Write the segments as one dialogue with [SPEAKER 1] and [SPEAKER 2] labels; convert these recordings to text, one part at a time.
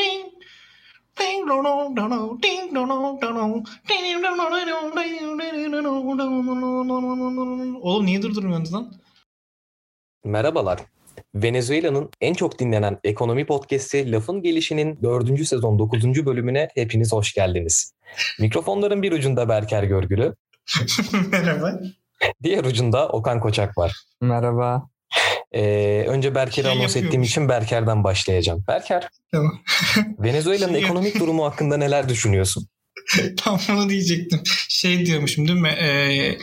[SPEAKER 1] ding Oğlum niye durdurmuyorsunuz lan?
[SPEAKER 2] Merhabalar. Venezuela'nın en çok dinlenen ekonomi podcast'i Lafın Gelişi'nin 4. sezon 9. bölümüne hepiniz hoş geldiniz. Mikrofonların bir ucunda Berker Görgülü,
[SPEAKER 1] Merhaba.
[SPEAKER 2] diğer ucunda Okan Koçak var.
[SPEAKER 3] Merhaba.
[SPEAKER 2] Ee, önce Berker'i
[SPEAKER 1] Şey
[SPEAKER 2] anons ettiğim için Berker'den başlayacağım. Berker,
[SPEAKER 1] Tamam.
[SPEAKER 2] Venezuela'nın
[SPEAKER 1] Şey
[SPEAKER 2] ekonomik durumu hakkında neler düşünüyorsun?
[SPEAKER 1] Tam bunu diyecektim. Şey diyormuşum değil mi? Ee,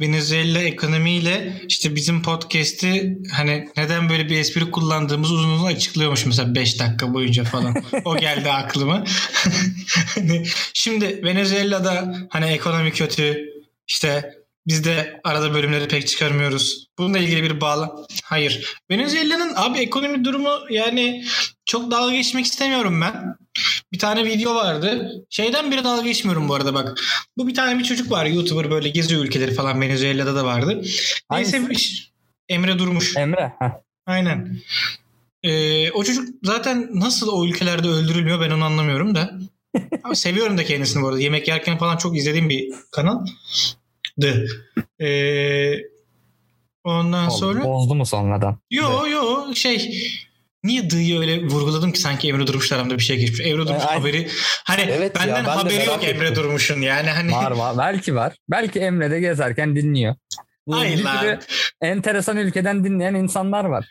[SPEAKER 1] Venezuela ekonomiyle işte bizim podcast'i hani neden böyle bir espri kullandığımızı uzun uzun açıklıyormuş mesela 5 dakika boyunca falan. o geldi aklıma. Hani Şimdi Venezuela'da hani ekonomi kötü işte biz de arada bölümleri pek çıkarmıyoruz. Bununla ilgili bir bağla. Hayır. Venezuela'nın abi ekonomi durumu yani çok dalga geçmek istemiyorum ben. Bir tane video vardı. Şeyden biri dalga geçmiyorum bu arada bak. Bu bir tane bir çocuk var YouTuber böyle geziyor ülkeleri falan Venezuela'da da vardı. Neyse? Emre Durmuş.
[SPEAKER 3] Emre. Heh.
[SPEAKER 1] Aynen. Ee, o çocuk zaten nasıl o ülkelerde öldürülmüyor ben onu anlamıyorum da. Ama seviyorum da kendisini bu arada. Yemek yerken falan çok izlediğim bir kanal. Ee, ondan sonra...
[SPEAKER 3] Bozdu mu sonradan?
[SPEAKER 1] Yo yo şey Niye D'yı öyle vurguladım ki sanki Emre Durmuş tarafında bir şey geçmiş. Emre Durmuş
[SPEAKER 3] Ay-
[SPEAKER 1] haberi hani
[SPEAKER 2] Evet ya,
[SPEAKER 1] benden
[SPEAKER 2] ben de
[SPEAKER 1] haberi yok Emre
[SPEAKER 2] ettim.
[SPEAKER 1] Durmuş'un yani hani
[SPEAKER 3] Var var. Belki var. Belki Emre de gezerken dinliyor. Bu
[SPEAKER 1] Hayır lan.
[SPEAKER 3] enteresan ülkeden dinleyen insanlar var.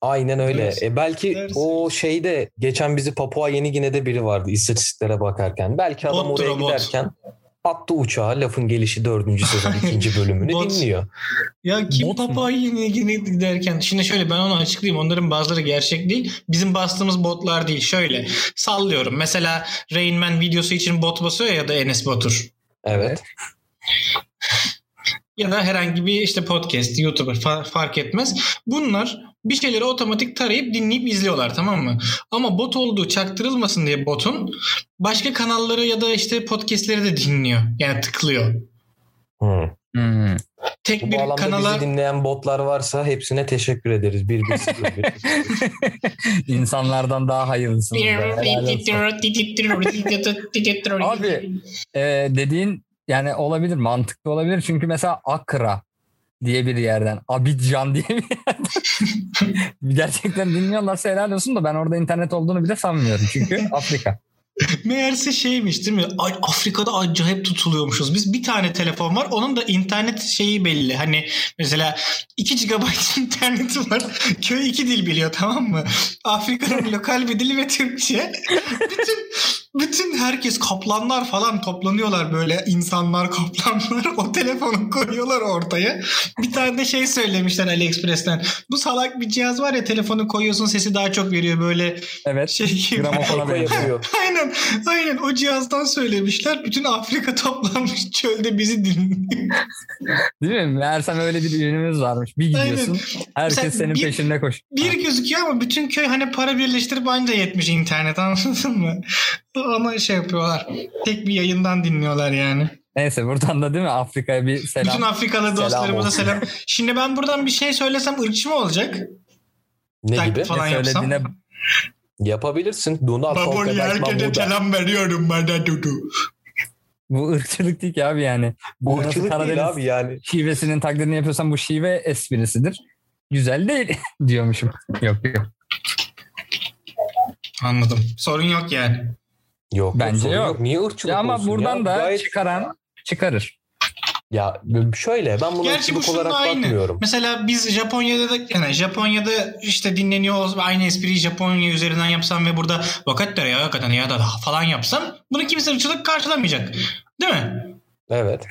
[SPEAKER 2] Aynen öyle.
[SPEAKER 1] Dersin.
[SPEAKER 2] E belki
[SPEAKER 1] Dersin.
[SPEAKER 2] o şeyde geçen bizi Papua Yeni Gine'de biri vardı istatistiklere bakarken. Belki adam
[SPEAKER 1] Bottur
[SPEAKER 2] oraya
[SPEAKER 1] o bot.
[SPEAKER 2] giderken attı uçağa lafın gelişi 4. sezon 2. bölümünü
[SPEAKER 1] Bot.
[SPEAKER 2] dinliyor.
[SPEAKER 1] Ya kim
[SPEAKER 3] Bot?
[SPEAKER 1] Papua Yeni Gine giderken şimdi şöyle ben onu açıklayayım onların bazıları gerçek değil bizim bastığımız botlar değil şöyle sallıyorum mesela Rain Man videosu için bot basıyor ya da Enes Batur
[SPEAKER 2] Evet.
[SPEAKER 1] ya da herhangi bir işte podcast YouTuber fa- fark etmez bunlar bir şeyleri otomatik tarayıp dinleyip izliyorlar tamam mı ama bot olduğu çaktırılmasın diye botun başka kanalları ya da işte podcastleri de dinliyor yani tıklıyor
[SPEAKER 2] Hı.
[SPEAKER 3] Hmm.
[SPEAKER 1] tek
[SPEAKER 2] Bu
[SPEAKER 1] bir
[SPEAKER 2] bağlamda
[SPEAKER 1] kanala
[SPEAKER 2] bizi dinleyen botlar varsa hepsine teşekkür ederiz. Bir bir sıfır bir.
[SPEAKER 3] İnsanlardan daha hayırlısınız. Abi e, dediğin yani olabilir mantıklı olabilir. Çünkü mesela Akra diye bir yerden Abidjan diye bir yerden gerçekten dinliyorlarsa helal olsun da ben orada internet olduğunu bile sanmıyorum. Çünkü Afrika.
[SPEAKER 1] Meğerse şeymiş değil mi? Ay, Afrika'da acayip tutuluyormuşuz. Biz bir tane telefon var. Onun da internet şeyi belli. Hani mesela 2 GB interneti var. Köy iki dil biliyor tamam mı? Afrika'nın lokal bir dili ve Türkçe. Bütün bütün herkes kaplanlar falan toplanıyorlar böyle insanlar kaplanlar o telefonu koyuyorlar ortaya. Bir tane de şey söylemişler AliExpress'ten. Bu salak bir cihaz var ya telefonu koyuyorsun sesi daha çok veriyor böyle
[SPEAKER 3] Evet.
[SPEAKER 1] şey gibi.
[SPEAKER 3] Gramofona benziyor.
[SPEAKER 1] Aynen. Aynen o cihazdan söylemişler. Bütün Afrika toplanmış çölde bizi dinliyor.
[SPEAKER 3] Değil mi? Meğersem öyle bir ürünümüz varmış. Bir gidiyorsun.
[SPEAKER 1] Aynen.
[SPEAKER 3] Herkes
[SPEAKER 1] Mesela
[SPEAKER 3] senin
[SPEAKER 1] bir-
[SPEAKER 3] peşinde koş.
[SPEAKER 1] Bir gözüküyor ama bütün köy hani para birleştirip anca yetmiş internet anladın mı? Ona şey yapıyorlar. Tek bir yayından dinliyorlar yani.
[SPEAKER 3] Neyse buradan da değil mi Afrika'ya bir selam.
[SPEAKER 1] Bütün Afrikalı
[SPEAKER 2] Selam
[SPEAKER 1] dostlarımıza
[SPEAKER 2] olsun.
[SPEAKER 1] selam. Şimdi ben buradan bir şey söylesem ırkçı mı olacak?
[SPEAKER 2] Ne
[SPEAKER 1] Tak
[SPEAKER 2] gibi?
[SPEAKER 1] falan
[SPEAKER 3] Ne
[SPEAKER 1] yapsam.
[SPEAKER 3] söylediğine
[SPEAKER 2] Yapabilirsin. Donald
[SPEAKER 1] Baboli
[SPEAKER 2] Falk
[SPEAKER 1] herkese selam veriyorum bana dudu.
[SPEAKER 3] bu ırkçılık değil ki abi yani.
[SPEAKER 2] Bu ırkçılık değil
[SPEAKER 3] Karadeniz
[SPEAKER 2] abi yani.
[SPEAKER 3] şivesinin taklidini yapıyorsan bu şive esprisidir. Güzel değil diyormuşum. Yok yok.
[SPEAKER 1] Anladım. Sorun yok yani.
[SPEAKER 2] Yok
[SPEAKER 3] Bence
[SPEAKER 2] sorun
[SPEAKER 3] yok.
[SPEAKER 2] Niye ırkçılık
[SPEAKER 3] Ya ama buradan
[SPEAKER 2] ya?
[SPEAKER 3] da
[SPEAKER 2] Gayet-
[SPEAKER 3] çıkaran çıkarır.
[SPEAKER 2] Ya şöyle ben buna
[SPEAKER 1] Gerçi bu
[SPEAKER 2] olarak
[SPEAKER 1] aynı.
[SPEAKER 2] bakmıyorum.
[SPEAKER 1] Mesela biz Japonya'da da yani Japonya'da işte dinleniyor aynı espriyi Japonya üzerinden yapsam ve burada vakat ya hakikaten ya da falan yapsam bunu kimse ırkçılık karşılamayacak. Değil mi?
[SPEAKER 2] Evet.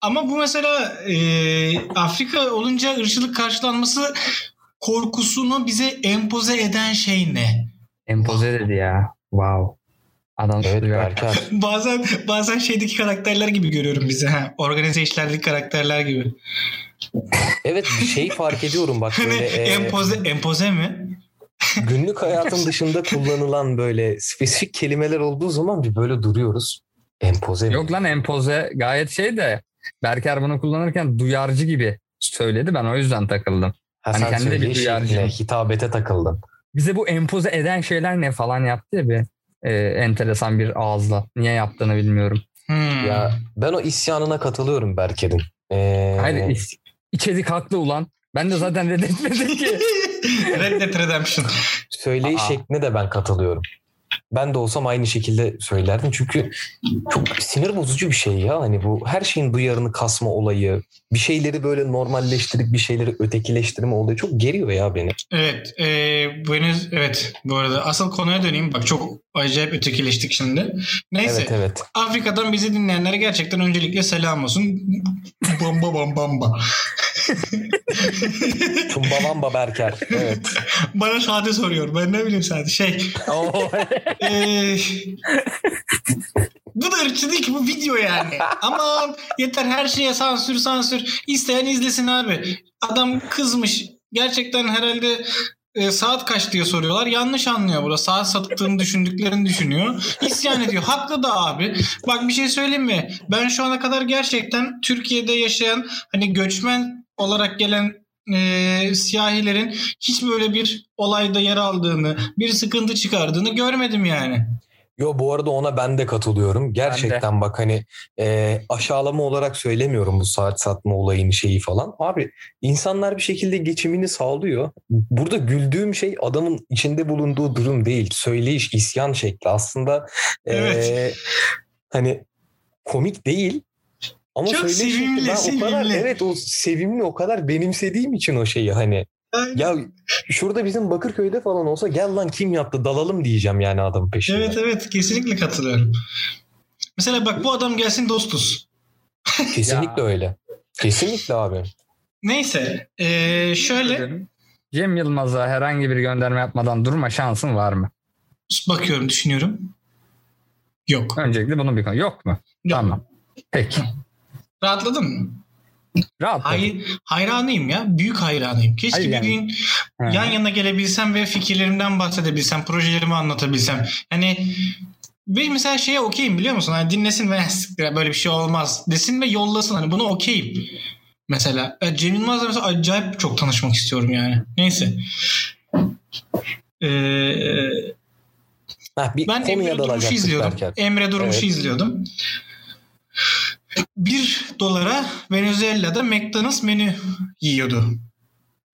[SPEAKER 1] Ama bu mesela e, Afrika olunca ırkçılık karşılanması korkusunu bize empoze eden şey ne?
[SPEAKER 3] Empoze dedi ya. Wow. Adam
[SPEAKER 2] Evet. Berker.
[SPEAKER 1] bazen bazen şeydeki karakterler gibi görüyorum bizi. Ha. Organize işlerdeki karakterler gibi.
[SPEAKER 2] Evet bir şey fark ediyorum bak
[SPEAKER 1] Hani
[SPEAKER 2] böyle e,
[SPEAKER 1] empoze, empoze mi?
[SPEAKER 2] günlük hayatın dışında kullanılan böyle spesifik kelimeler olduğu zaman bir böyle duruyoruz. Empoze mi?
[SPEAKER 3] Yok lan empoze gayet şey de Berker bunu kullanırken duyarcı gibi söyledi ben o yüzden takıldım.
[SPEAKER 2] Ha,
[SPEAKER 3] hani kendi de bir duyarcı.
[SPEAKER 2] şekline, hitabete takıldın.
[SPEAKER 3] Bize bu empoze eden şeyler ne falan yaptı ya bir e, enteresan bir ağızla. Niye yaptığını bilmiyorum.
[SPEAKER 1] Hmm.
[SPEAKER 2] Ya ben o isyanına katılıyorum Berker'in. Ee,
[SPEAKER 3] Hayır iç- içerik haklı ulan. Ben de zaten reddetmedim ki.
[SPEAKER 1] Red Dead Redemption.
[SPEAKER 2] söyleyiş
[SPEAKER 3] Aa.
[SPEAKER 2] şekline de ben katılıyorum. Ben de olsam aynı şekilde söylerdim. Çünkü çok sinir bozucu bir şey ya. Hani bu her şeyin duyarını kasma olayı, bir şeyleri böyle normalleştirip bir şeyleri ötekileştirme olayı çok geriyor ya beni.
[SPEAKER 1] Evet. E, Venüz, evet bu arada asıl konuya döneyim. Bak çok acayip ötekileştik şimdi. Neyse.
[SPEAKER 2] Evet evet.
[SPEAKER 1] Afrika'dan bizi dinleyenlere gerçekten öncelikle selam olsun. Bamba bam bamba.
[SPEAKER 2] Çumbalamba Berker. Evet.
[SPEAKER 1] Bana Sade soruyor. Ben ne bileyim Sade. Şey. Eee, bu da ırkçı değil ki bu video yani. Aman yeter her şeye sansür sansür. İsteyen izlesin abi. Adam kızmış. Gerçekten herhalde e, saat kaç diye soruyorlar. Yanlış anlıyor burada. Saat sattığını düşündüklerini düşünüyor. İsyan ediyor. Haklı da abi. Bak bir şey söyleyeyim mi? Ben şu ana kadar gerçekten Türkiye'de yaşayan hani göçmen olarak gelen e, siyahilerin hiç böyle bir olayda yer aldığını, bir sıkıntı çıkardığını görmedim yani.
[SPEAKER 2] Yo bu arada ona ben de katılıyorum. Gerçekten bak hani e, aşağılama olarak söylemiyorum bu saat satma olayını şeyi falan. Abi insanlar bir şekilde geçimini sağlıyor. Burada güldüğüm şey adamın içinde bulunduğu durum değil. Söyleyiş, isyan şekli. Aslında e,
[SPEAKER 1] Evet.
[SPEAKER 2] hani komik değil. Ama
[SPEAKER 1] Çok sevimli,
[SPEAKER 2] ben o kadar
[SPEAKER 1] sevimli.
[SPEAKER 2] evet o sevimli o kadar benimsediğim için o şeyi hani ya şurada bizim Bakırköy'de falan olsa gel lan kim yaptı dalalım diyeceğim yani adam peşine.
[SPEAKER 1] Evet evet kesinlikle katılıyorum. Mesela bak bu adam gelsin dostuz.
[SPEAKER 2] Kesinlikle öyle. Kesinlikle abi.
[SPEAKER 1] Neyse ee, şöyle
[SPEAKER 3] Cem Yılmaz'a herhangi bir gönderme yapmadan durma şansın var mı?
[SPEAKER 1] bakıyorum düşünüyorum. Yok.
[SPEAKER 3] Öncelikle bunun bir konu. Yok mu?
[SPEAKER 1] Yok.
[SPEAKER 3] Tamam. Peki.
[SPEAKER 1] Rahatladın mı?
[SPEAKER 3] Rahat.
[SPEAKER 1] Hay, hayranıyım ya. Büyük hayranıyım. Keşke
[SPEAKER 3] Hayır
[SPEAKER 1] bir
[SPEAKER 3] yani.
[SPEAKER 1] gün
[SPEAKER 3] Hı.
[SPEAKER 1] yan yana gelebilsem ve fikirlerimden bahsedebilsem, projelerimi anlatabilsem. Hani ve mesela şeye okeyim biliyor musun? Hani dinlesin ve "Siktir, böyle bir şey olmaz desin ve yollasın. Hani bunu okeyim. Mesela e, Cem Yılmaz'la mesela acayip çok tanışmak istiyorum yani. Neyse. Ee,
[SPEAKER 2] Heh, bir
[SPEAKER 1] ben Emre Durmuş'u izliyordum. Emre Durmuş'u
[SPEAKER 2] Evet.
[SPEAKER 1] izliyordum. Bir dolara Venezuela'da McDonald's menü yiyordu.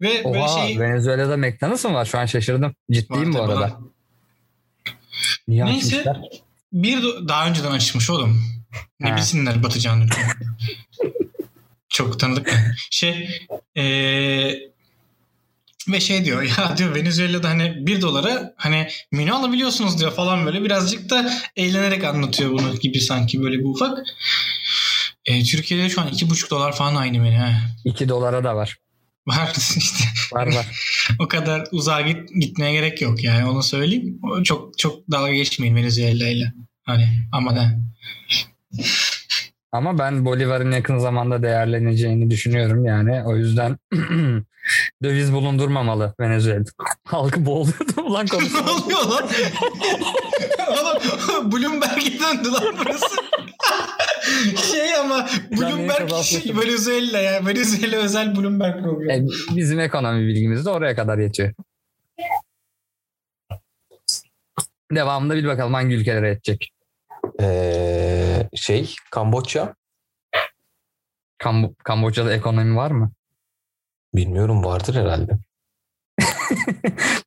[SPEAKER 1] Ve böyle
[SPEAKER 3] Oha
[SPEAKER 1] şey
[SPEAKER 3] Venezuela'da McDonald's mı var? Şu an şaşırdım. Ciddiyim
[SPEAKER 1] Var
[SPEAKER 3] bu arada. Niye
[SPEAKER 1] Neyse.
[SPEAKER 3] açmışlar?
[SPEAKER 1] bir do- daha önceden açmış oğlum. Ne
[SPEAKER 3] Ha.
[SPEAKER 1] bilsinler batacağını. Çok tanıdık. Şey eee ve şey diyor ya diyor Venezuela'da hani bir dolara hani menü alabiliyorsunuz diyor falan böyle birazcık da eğlenerek anlatıyor bunu gibi sanki böyle bir ufak. E, Türkiye'de şu an iki buçuk dolar falan aynı menü. Ha.
[SPEAKER 3] 2 dolara da var.
[SPEAKER 1] Var işte
[SPEAKER 3] Var var.
[SPEAKER 1] o kadar uzağa git, gitmeye gerek yok yani onu söyleyeyim. Çok çok dalga geçmeyin Venezuela ile. Hani ama da
[SPEAKER 3] Ama ben Bolivar'ın yakın zamanda değerleneceğini düşünüyorum yani. O yüzden döviz bulundurmamalı Venezuela. Halkı boğuluyordu ulan
[SPEAKER 1] ne
[SPEAKER 3] konuşma.
[SPEAKER 1] oluyor lan? Oğlum Bloomberg'e döndü lan burası. şey ama Bloomberg
[SPEAKER 3] kazanmışım.
[SPEAKER 1] Venezuela ya. Venezuela özel Bloomberg programı.
[SPEAKER 3] E, bizim ekonomi bilgimiz de oraya kadar yetiyor. Devamında bir bakalım hangi ülkelere yetecek.
[SPEAKER 2] Ee, şey Kamboçya
[SPEAKER 3] Kambo- Kamboçya'da ekonomi var mı?
[SPEAKER 2] Bilmiyorum vardır herhalde.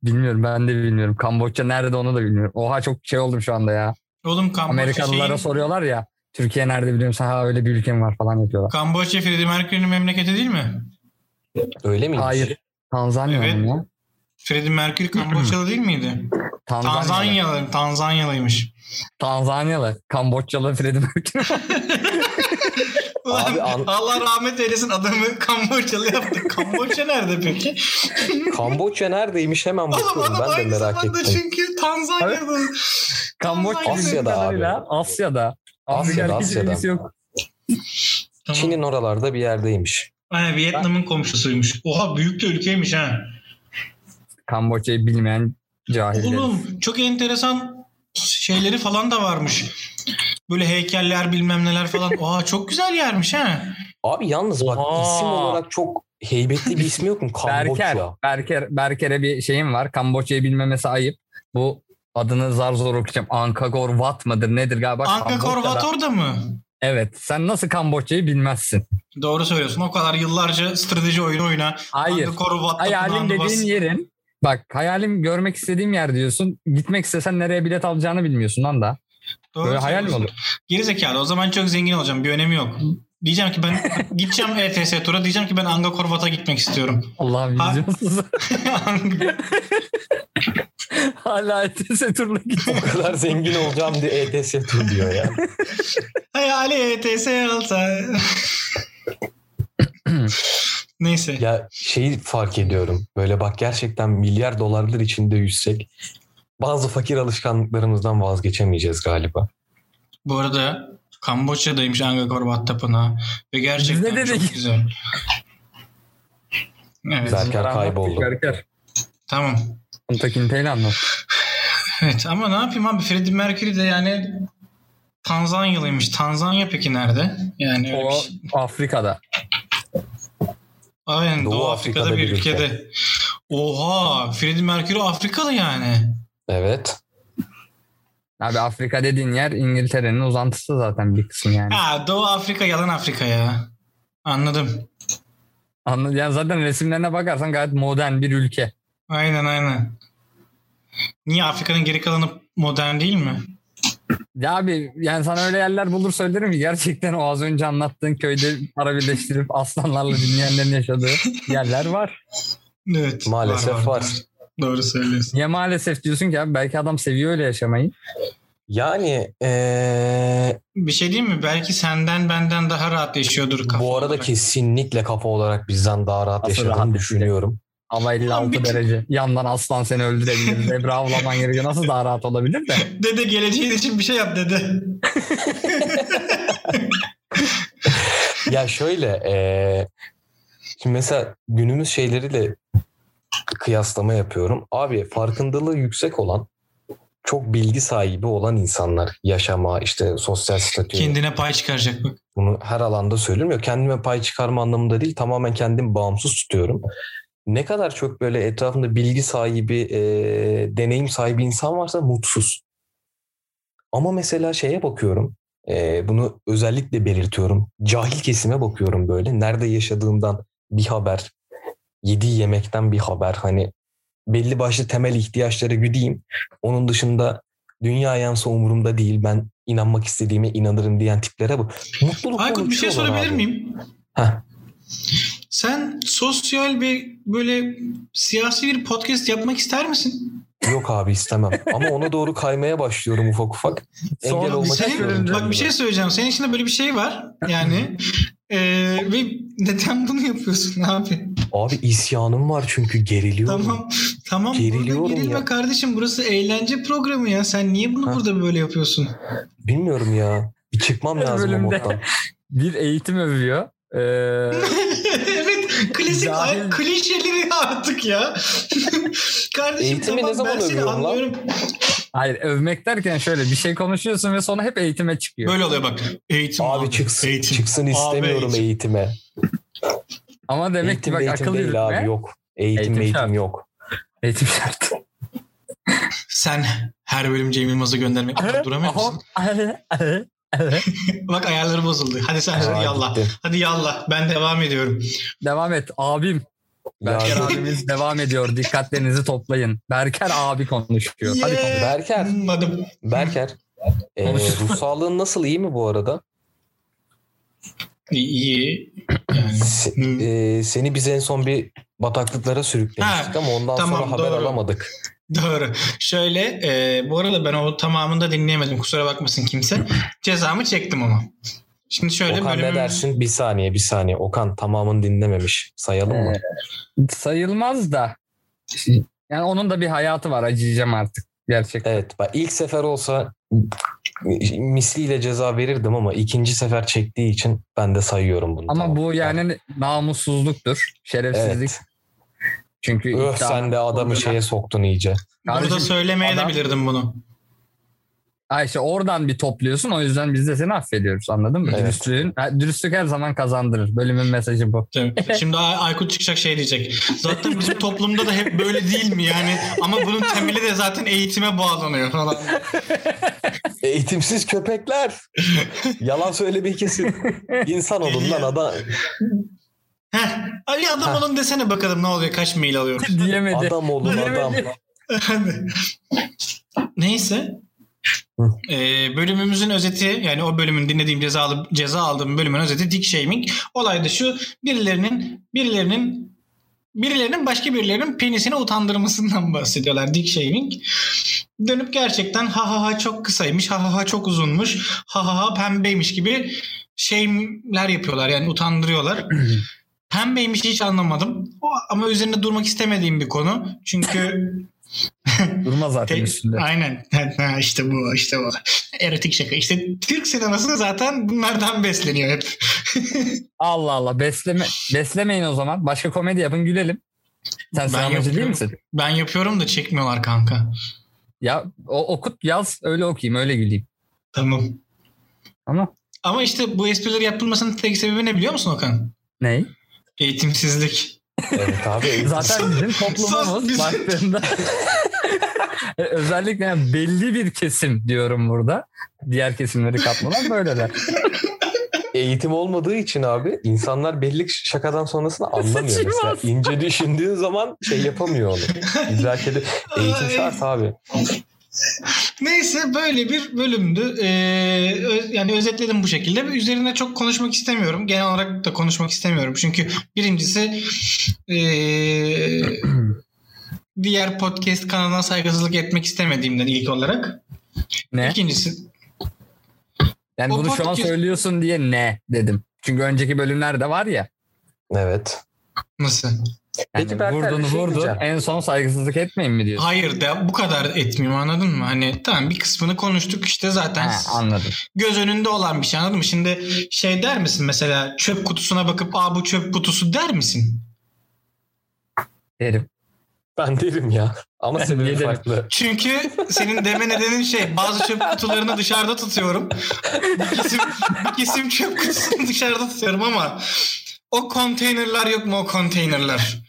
[SPEAKER 3] Bilmiyorum ben de bilmiyorum. Kamboçya nerede onu da bilmiyorum. Oha çok şey oldum şu anda ya.
[SPEAKER 1] Oğlum Kamboçya
[SPEAKER 3] Amerikalılara
[SPEAKER 1] şeyin-
[SPEAKER 3] soruyorlar ya. Türkiye nerede biliyor musun? Ha öyle bir ülkem var falan yapıyorlar.
[SPEAKER 1] Kamboçya Freddie Mercury'nin memleketi değil mi?
[SPEAKER 2] Öyle miymiş?
[SPEAKER 3] Hayır. Tanzanya
[SPEAKER 1] Evet.
[SPEAKER 3] mı?
[SPEAKER 1] Freddie Mercury Kamboçyalı değil miydi?
[SPEAKER 3] Tanzanyalı.
[SPEAKER 1] Tanzanyalı. Tanzanyalıymış.
[SPEAKER 3] Tanzanyalı. Kamboçyalı Freddie Mercury.
[SPEAKER 1] Ulan
[SPEAKER 2] Abi an-
[SPEAKER 1] Allah rahmet eylesin adamı Kamboçyalı yaptık. Kamboçya nerede peki?
[SPEAKER 2] Kamboçya neredeymiş hemen bakıyorum ben de merak ettim.
[SPEAKER 1] çünkü Tanzanya'da.
[SPEAKER 3] Kamboçya
[SPEAKER 2] Asya'da abi.
[SPEAKER 3] Asya'da.
[SPEAKER 2] Asya'da, Asya'da.
[SPEAKER 3] ilgisi yok.
[SPEAKER 1] Tamam.
[SPEAKER 2] Çin'in oralarda bir yerdeymiş.
[SPEAKER 1] Aynen Vietnam'ın komşusuymuş. Oha büyük de ülkeymiş ha.
[SPEAKER 3] Kamboçya'yı bilmeyen cahiller.
[SPEAKER 1] Oğlum çok enteresan şeyleri falan da varmış. Böyle heykeller bilmem neler falan. Oha çok güzel yermiş ha.
[SPEAKER 2] Abi yalnız bak
[SPEAKER 3] Oha.
[SPEAKER 2] isim olarak çok heybetli bir ismi yok mu?
[SPEAKER 3] Berker,
[SPEAKER 2] Kamboçya.
[SPEAKER 3] Berker, Berker'e bir şeyim var. Kamboçya'yı bilmemesi ayıp. Bu adını zar zor okuyacağım. Ankagor Wat mıdır nedir galiba?
[SPEAKER 1] Anka
[SPEAKER 3] Kamboçya'da-
[SPEAKER 1] Korvator da mı?
[SPEAKER 3] Evet. Sen nasıl Kamboçya'yı bilmezsin?
[SPEAKER 1] Doğru söylüyorsun. O kadar yıllarca strateji oyunu oyna.
[SPEAKER 3] Hayır.
[SPEAKER 1] Anka Korvat
[SPEAKER 3] Hayalim dediğin yerin bak hayalim görmek istediğim yer diyorsun. Gitmek istesen nereye bilet alacağını bilmiyorsun lan da.
[SPEAKER 1] Doğru
[SPEAKER 3] Böyle hayal mi olur?
[SPEAKER 1] Geri zekalı. O zaman çok zengin olacağım. Bir önemi yok. Diyeceğim ki ben gideceğim ETS tura. Diyeceğim ki ben Anga Korvat'a gitmek istiyorum.
[SPEAKER 3] Allah'ım
[SPEAKER 1] Ha-
[SPEAKER 3] vizyonsuz. Hala ETS turuna gidiyor.
[SPEAKER 2] O kadar zengin olacağım diye ETS tur diyor ya.
[SPEAKER 1] Hayali ETS alsa. Neyse.
[SPEAKER 2] Ya şeyi fark ediyorum. Böyle bak gerçekten milyar dolarlar içinde yüzsek bazı fakir alışkanlıklarımızdan vazgeçemeyeceğiz galiba.
[SPEAKER 1] Bu arada Kamboçya'daymış Anga Korvat Tapınağı. Ve gerçekten
[SPEAKER 3] de
[SPEAKER 1] çok
[SPEAKER 3] dedik.
[SPEAKER 1] güzel. Evet.
[SPEAKER 2] Berker kayboldu.
[SPEAKER 3] Berker.
[SPEAKER 1] Tamam.
[SPEAKER 3] Kontakin Teyli anlat.
[SPEAKER 1] Evet ama ne yapayım abi Freddie Mercury de yani Tanzanyalıymış. Tanzanya peki nerede? Yani öyle
[SPEAKER 3] O
[SPEAKER 1] bir şey.
[SPEAKER 3] Afrika'da.
[SPEAKER 1] Aynen Doğu,
[SPEAKER 2] Doğu
[SPEAKER 1] Afrika'da,
[SPEAKER 2] Afrika'da
[SPEAKER 1] bir
[SPEAKER 2] bir ülke.
[SPEAKER 1] ülkede. Oha Freddie Mercury Afrikalı yani.
[SPEAKER 2] Evet.
[SPEAKER 3] Abi Afrika dediğin yer İngiltere'nin uzantısı zaten bir kısmı yani.
[SPEAKER 1] Ha Doğu Afrika yalan Afrika ya. Anladım.
[SPEAKER 3] Anladın? Yani zaten resimlerine bakarsan gayet modern bir ülke.
[SPEAKER 1] Aynen aynen. Niye Afrika'nın geri kalanı modern değil mi?
[SPEAKER 3] Ya abi yani sana öyle yerler bulur söylerim ki gerçekten o az önce anlattığın köyde para birleştirip aslanlarla dinleyenlerin yaşadığı yerler var.
[SPEAKER 1] Evet.
[SPEAKER 2] Maalesef var.
[SPEAKER 1] Doğru söylüyorsun.
[SPEAKER 3] Niye maalesef diyorsun ki abi belki adam seviyor öyle yaşamayı.
[SPEAKER 2] Yani ee,
[SPEAKER 1] Bir şey diyeyim mi? Belki senden benden daha rahat yaşıyordur kafa
[SPEAKER 2] bu arada
[SPEAKER 1] olarak.
[SPEAKER 2] kesinlikle kafa olarak bizden daha rahat
[SPEAKER 3] Nasıl
[SPEAKER 2] yaşadığını
[SPEAKER 3] rahat
[SPEAKER 2] düşünüyorum.
[SPEAKER 3] Hava 56
[SPEAKER 1] bir-
[SPEAKER 3] derece. Yandan aslan seni öldürebilir. Zebra avlaman gerekiyor. Nasıl daha rahat olabilir de.
[SPEAKER 1] Dede geleceğin için bir şey yap dede.
[SPEAKER 2] Ya şöyle ee, şimdi mesela günümüz şeyleriyle kıyaslama yapıyorum. Abi farkındalığı yüksek olan çok bilgi sahibi olan insanlar yaşama işte sosyal statü
[SPEAKER 1] Kendine pay çıkaracak bak.
[SPEAKER 2] bunu her alanda söylemiyor. Kendime pay çıkarma anlamında değil tamamen kendim bağımsız tutuyorum. Ne kadar çok böyle etrafında bilgi sahibi, e, deneyim sahibi insan varsa mutsuz. Ama mesela şeye bakıyorum, e, bunu özellikle belirtiyorum. Cahil kesime bakıyorum böyle. Nerede yaşadığından bir haber, yediği yemekten bir haber. Hani belli başlı temel ihtiyaçları güdeyim. Onun dışında dünya yansa umurumda değil. Ben inanmak istediğime inanırım diyen tiplere bu. Mutluluk
[SPEAKER 1] Aykut bir şey sorabilir miyim?
[SPEAKER 2] Heh.
[SPEAKER 1] Sen sosyal ve böyle siyasi bir podcast yapmak ister misin?
[SPEAKER 2] Yok abi istemem. Ama ona doğru kaymaya başlıyorum ufak ufak. Engel
[SPEAKER 3] Sonra
[SPEAKER 2] olmak istiyorum.
[SPEAKER 3] bölümde-
[SPEAKER 1] Bak bir şey söyleyeceğim. Senin içinde böyle bir şey var. Yani Ee, ve neden bunu yapıyorsun abi?
[SPEAKER 2] Abi isyanım var çünkü geriliyorum.
[SPEAKER 1] Tamam. Tamam.
[SPEAKER 2] Geriliyorum
[SPEAKER 1] burada gerilme
[SPEAKER 2] ya.
[SPEAKER 1] kardeşim. Burası eğlence programı ya. Sen niye bunu
[SPEAKER 2] Ha.
[SPEAKER 1] burada böyle yapıyorsun?
[SPEAKER 2] Bilmiyorum ya. Bir çıkmam lazım o moddan.
[SPEAKER 3] Bir eğitim övüyor. Ee,
[SPEAKER 1] evet. Klasik
[SPEAKER 3] Cahil.
[SPEAKER 1] klişeleri artık ya. Kardeşim
[SPEAKER 2] Eğitimi
[SPEAKER 1] tamam
[SPEAKER 2] ne zaman
[SPEAKER 1] ben seni
[SPEAKER 2] lan?
[SPEAKER 1] anlıyorum.
[SPEAKER 3] hayır övmek derken şöyle bir şey konuşuyorsun ve sonra hep eğitime çıkıyor.
[SPEAKER 1] Böyle oluyor bak. Eğitim
[SPEAKER 2] Abi çıksın,
[SPEAKER 1] Eğitim.
[SPEAKER 2] çıksın istemiyorum
[SPEAKER 1] Abi,
[SPEAKER 2] eğitime.
[SPEAKER 3] Ama demek
[SPEAKER 2] eğitim
[SPEAKER 3] ki bak
[SPEAKER 2] eğitim
[SPEAKER 3] akıl
[SPEAKER 2] değil
[SPEAKER 3] yürütme.
[SPEAKER 2] abi yok. Eğitim
[SPEAKER 3] Eğitim
[SPEAKER 2] eğitim,
[SPEAKER 3] şart.
[SPEAKER 2] yok.
[SPEAKER 3] Eğitim şart.
[SPEAKER 1] Sen her bölüm Cem Yılmaz'ı göndermek için duramıyor musun? Bak ayarları bozuldu. Hadi sen
[SPEAKER 2] Aa,
[SPEAKER 1] yallah.
[SPEAKER 2] gitti.
[SPEAKER 1] Hadi yallah. Ben devam ediyorum.
[SPEAKER 3] Devam et abim. Berker abimiz devam ediyor. Dikkatlerinizi toplayın. Berker abi konuşuyor. Hadi
[SPEAKER 1] Yeah.
[SPEAKER 3] konuş.
[SPEAKER 2] Berker,
[SPEAKER 1] Hmm, Hadi.
[SPEAKER 2] Berker. e,
[SPEAKER 3] Konuşsun.
[SPEAKER 2] ruh sağlığın nasıl iyi mi bu arada?
[SPEAKER 1] İyi. iyi. Yani.
[SPEAKER 2] Se-
[SPEAKER 1] Hmm.
[SPEAKER 2] e, seni biz en son bir bataklıklara sürüklemiştik
[SPEAKER 1] Ha,
[SPEAKER 2] ama ondan
[SPEAKER 1] tamam,
[SPEAKER 2] sonra haber
[SPEAKER 1] doğru.
[SPEAKER 2] alamadık.
[SPEAKER 1] Doğru. Şöyle e, bu arada ben o tamamını da dinleyemedim. Kusura bakmasın kimse. Cezamı çektim ama. Şimdi şöyle
[SPEAKER 2] Okan
[SPEAKER 1] bölümüm...
[SPEAKER 2] ne dersin? Bir saniye bir saniye. Okan tamamını dinlememiş. Sayalım mı?
[SPEAKER 3] Sayılmaz da. Yani onun da bir hayatı var. Acıyacağım artık. Gerçekten.
[SPEAKER 2] Evet bak ilk sefer olsa misliyle ceza verirdim ama ikinci sefer çektiği için ben de sayıyorum bunu.
[SPEAKER 3] Ama
[SPEAKER 2] tamam.
[SPEAKER 3] bu yani namussuzluktur. Şerefsizlik.
[SPEAKER 2] Evet.
[SPEAKER 3] Çünkü
[SPEAKER 2] Öh
[SPEAKER 3] iddia-
[SPEAKER 2] sen de adamı şeye soktun iyice.
[SPEAKER 1] Burada
[SPEAKER 3] Kardeşim,
[SPEAKER 1] söylemeye
[SPEAKER 3] adam-
[SPEAKER 1] de bilirdim bunu.
[SPEAKER 3] Ha işte oradan bir topluyorsun. O yüzden biz de seni affediyoruz. Anladın mı?
[SPEAKER 2] Evet.
[SPEAKER 3] Dürüstlüğün, ha, dürüstlük her zaman kazandırır. Bölümün mesajı bu.
[SPEAKER 1] Tabii. Şimdi Ay- Aykut çıkacak şey diyecek. Zaten bizim toplumda da hep böyle değil mi yani? Ama bunun temeli de zaten eğitime bağlanıyor falan.
[SPEAKER 2] Eğitimsiz köpekler. Yalan söylemeyi kesin. İnsan olun lan adam.
[SPEAKER 1] Heh. Ay adam olun desene bakalım ne oluyor kaç mail alıyoruz.
[SPEAKER 3] Diyemedi.
[SPEAKER 2] Adam olun
[SPEAKER 3] Diyemedi.
[SPEAKER 2] adam.
[SPEAKER 1] Neyse. Ee, bölümümüzün özeti yani o bölümün dinlediğim ceza, alıp, ceza aldığım bölümün özeti dick shaming. Olay da şu birilerinin birilerinin birilerinin başka birilerinin penisini utandırmasından bahsediyorlar dick shaming. Dönüp gerçekten ha ha ha çok kısaymış ha ha ha çok uzunmuş ha ha ha pembeymiş gibi şeyler yapıyorlar yani utandırıyorlar. Pembeymiş hiç anlamadım O- ama üzerinde durmak istemediğim bir konu. Çünkü
[SPEAKER 3] Durma zaten
[SPEAKER 1] Te-
[SPEAKER 3] üstünde.
[SPEAKER 1] Aynen. Ha, işte bu işte bu. Erotik şaka. İşte Türk sineması zaten bunlardan besleniyor hep.
[SPEAKER 3] Allah Allah. Besleme, beslemeyin o zaman. Başka komedi yapın gülelim. Sen sinemacı değil misin?
[SPEAKER 1] Ben yapıyorum da çekmiyorlar kanka.
[SPEAKER 3] Ya o, okut yaz öyle okuyayım öyle güleyim.
[SPEAKER 1] Tamam.
[SPEAKER 3] Ama
[SPEAKER 1] Ama işte bu espriler yapılmasının tek sebebi ne biliyor musun Okan?
[SPEAKER 3] ney?
[SPEAKER 1] Eğitimsizlik.
[SPEAKER 2] Evet abi.
[SPEAKER 3] Zaten bizim toplumumuz baktığında E, özellikle yani belli bir kesim diyorum burada. Diğer kesimleri katmadan böyleler.
[SPEAKER 2] Eğitim olmadığı için abi insanlar belli şakadan sonrasını anlamıyor. Mesela ince düşündüğün zaman şey yapamıyor onu. İdrak edip eğitim şart abi.
[SPEAKER 1] Neyse böyle bir bölümdü. Ee, yani özetledim bu şekilde. Üzerine çok konuşmak istemiyorum. Genel olarak da konuşmak istemiyorum. Çünkü birincisi ee, diğer podcast kanalına saygısızlık etmek istemediğimden ilk olarak.
[SPEAKER 3] Ne?
[SPEAKER 1] İkincisi
[SPEAKER 3] Yani bunu şu an söylüyorsun diye ne dedim. Çünkü önceki bölümlerde var ya.
[SPEAKER 2] Evet.
[SPEAKER 1] nasıl?
[SPEAKER 3] Yani
[SPEAKER 2] Peki Berker,
[SPEAKER 3] vurdun
[SPEAKER 2] şey
[SPEAKER 3] vurdun
[SPEAKER 2] diyeceğim.
[SPEAKER 3] en son saygısızlık etmeyin mi diyorsun?
[SPEAKER 1] Hayır da bu kadar etmiyorum anladın mı? Hani tamam bir kısmını konuştuk işte zaten
[SPEAKER 3] Ha, anladım.
[SPEAKER 1] göz önünde olan bir şey anladın mı? Şimdi şey der misin mesela çöp kutusuna bakıp aa bu çöp kutusu der misin?
[SPEAKER 3] Derim.
[SPEAKER 2] Ben derim ya. Ama sebebi farklı.
[SPEAKER 1] Çünkü senin deme nedenin şey bazı çöp kutularını dışarıda tutuyorum. Bir kesim, bir kesim çöp kutusunu dışarıda tutuyorum ama o konteynerler yok mu o konteynerler?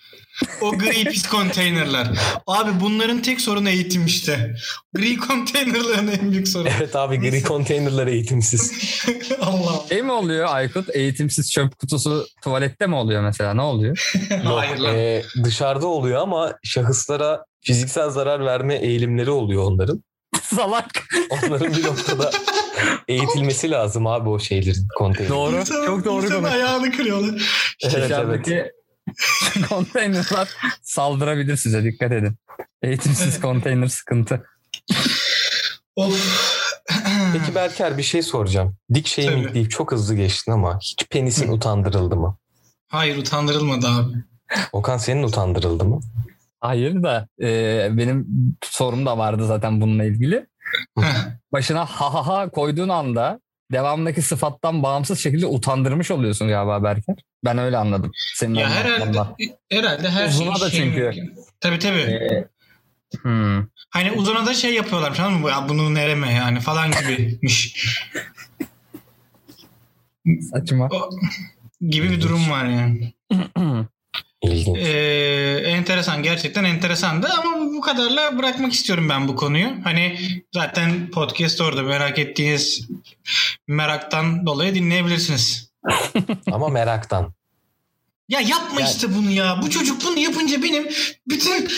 [SPEAKER 1] O gri pis konteynerler. Abi bunların tek sorunu eğitim işte. Gri konteynerlerin en büyük sorunu.
[SPEAKER 2] Evet abi gri konteynerler eğitimsiz.
[SPEAKER 1] Allah.
[SPEAKER 3] Şey mi oluyor Aykut? Eğitimsiz çöp kutusu tuvalette mi oluyor mesela? Ne oluyor?
[SPEAKER 1] Hayır lan.
[SPEAKER 2] Ee, dışarıda oluyor ama şahıslara fiziksel zarar verme eğilimleri oluyor onların.
[SPEAKER 3] Salak.
[SPEAKER 2] Onların bir noktada eğitilmesi lazım abi o şeylerin konteyner.
[SPEAKER 3] Doğru.
[SPEAKER 1] İnsan-
[SPEAKER 3] Çok doğru konu.
[SPEAKER 1] ayağını kırıyorlar.
[SPEAKER 2] Evet, evet.
[SPEAKER 3] Dışarıdaki konteynerler saldırabilir size dikkat edin. Eğitimsiz konteyner sıkıntı.
[SPEAKER 1] Of.
[SPEAKER 2] Peki Berker bir şey soracağım. Dik shaming deyip çok hızlı geçtin ama hiç penisin utandırıldı mı?
[SPEAKER 1] Hayır utandırılmadı abi.
[SPEAKER 2] Okan senin utandırıldı mı?
[SPEAKER 3] Hayır da e, benim sorum da vardı zaten bununla ilgili. Başına ha ha ha koyduğun anda devamındaki sıfattan bağımsız şekilde utandırmış oluyorsun galiba Berker. Ben öyle anladım. Senin
[SPEAKER 1] ya herhalde herhalde her
[SPEAKER 3] Uzuna
[SPEAKER 1] şey
[SPEAKER 3] da
[SPEAKER 1] şey
[SPEAKER 3] çünkü.
[SPEAKER 1] mümkün. Tabii tabii.
[SPEAKER 3] E, hmm.
[SPEAKER 1] Hani uzuna da şey yapıyorlar tamam mı? Ya bunu nereme yani falan gibiymiş.
[SPEAKER 3] Saçma.
[SPEAKER 1] O, gibi bir durum var yani.
[SPEAKER 2] İlginç.
[SPEAKER 1] Ee, enteresan gerçekten enteresandı ama bu kadarla bırakmak istiyorum ben bu konuyu. Hani zaten podcast orada merak ettiğiniz meraktan dolayı dinleyebilirsiniz.
[SPEAKER 2] Ama meraktan.
[SPEAKER 1] Ya yapma
[SPEAKER 2] Yani-
[SPEAKER 1] işte bunu ya. Bu çocuk bunu yapınca benim bütün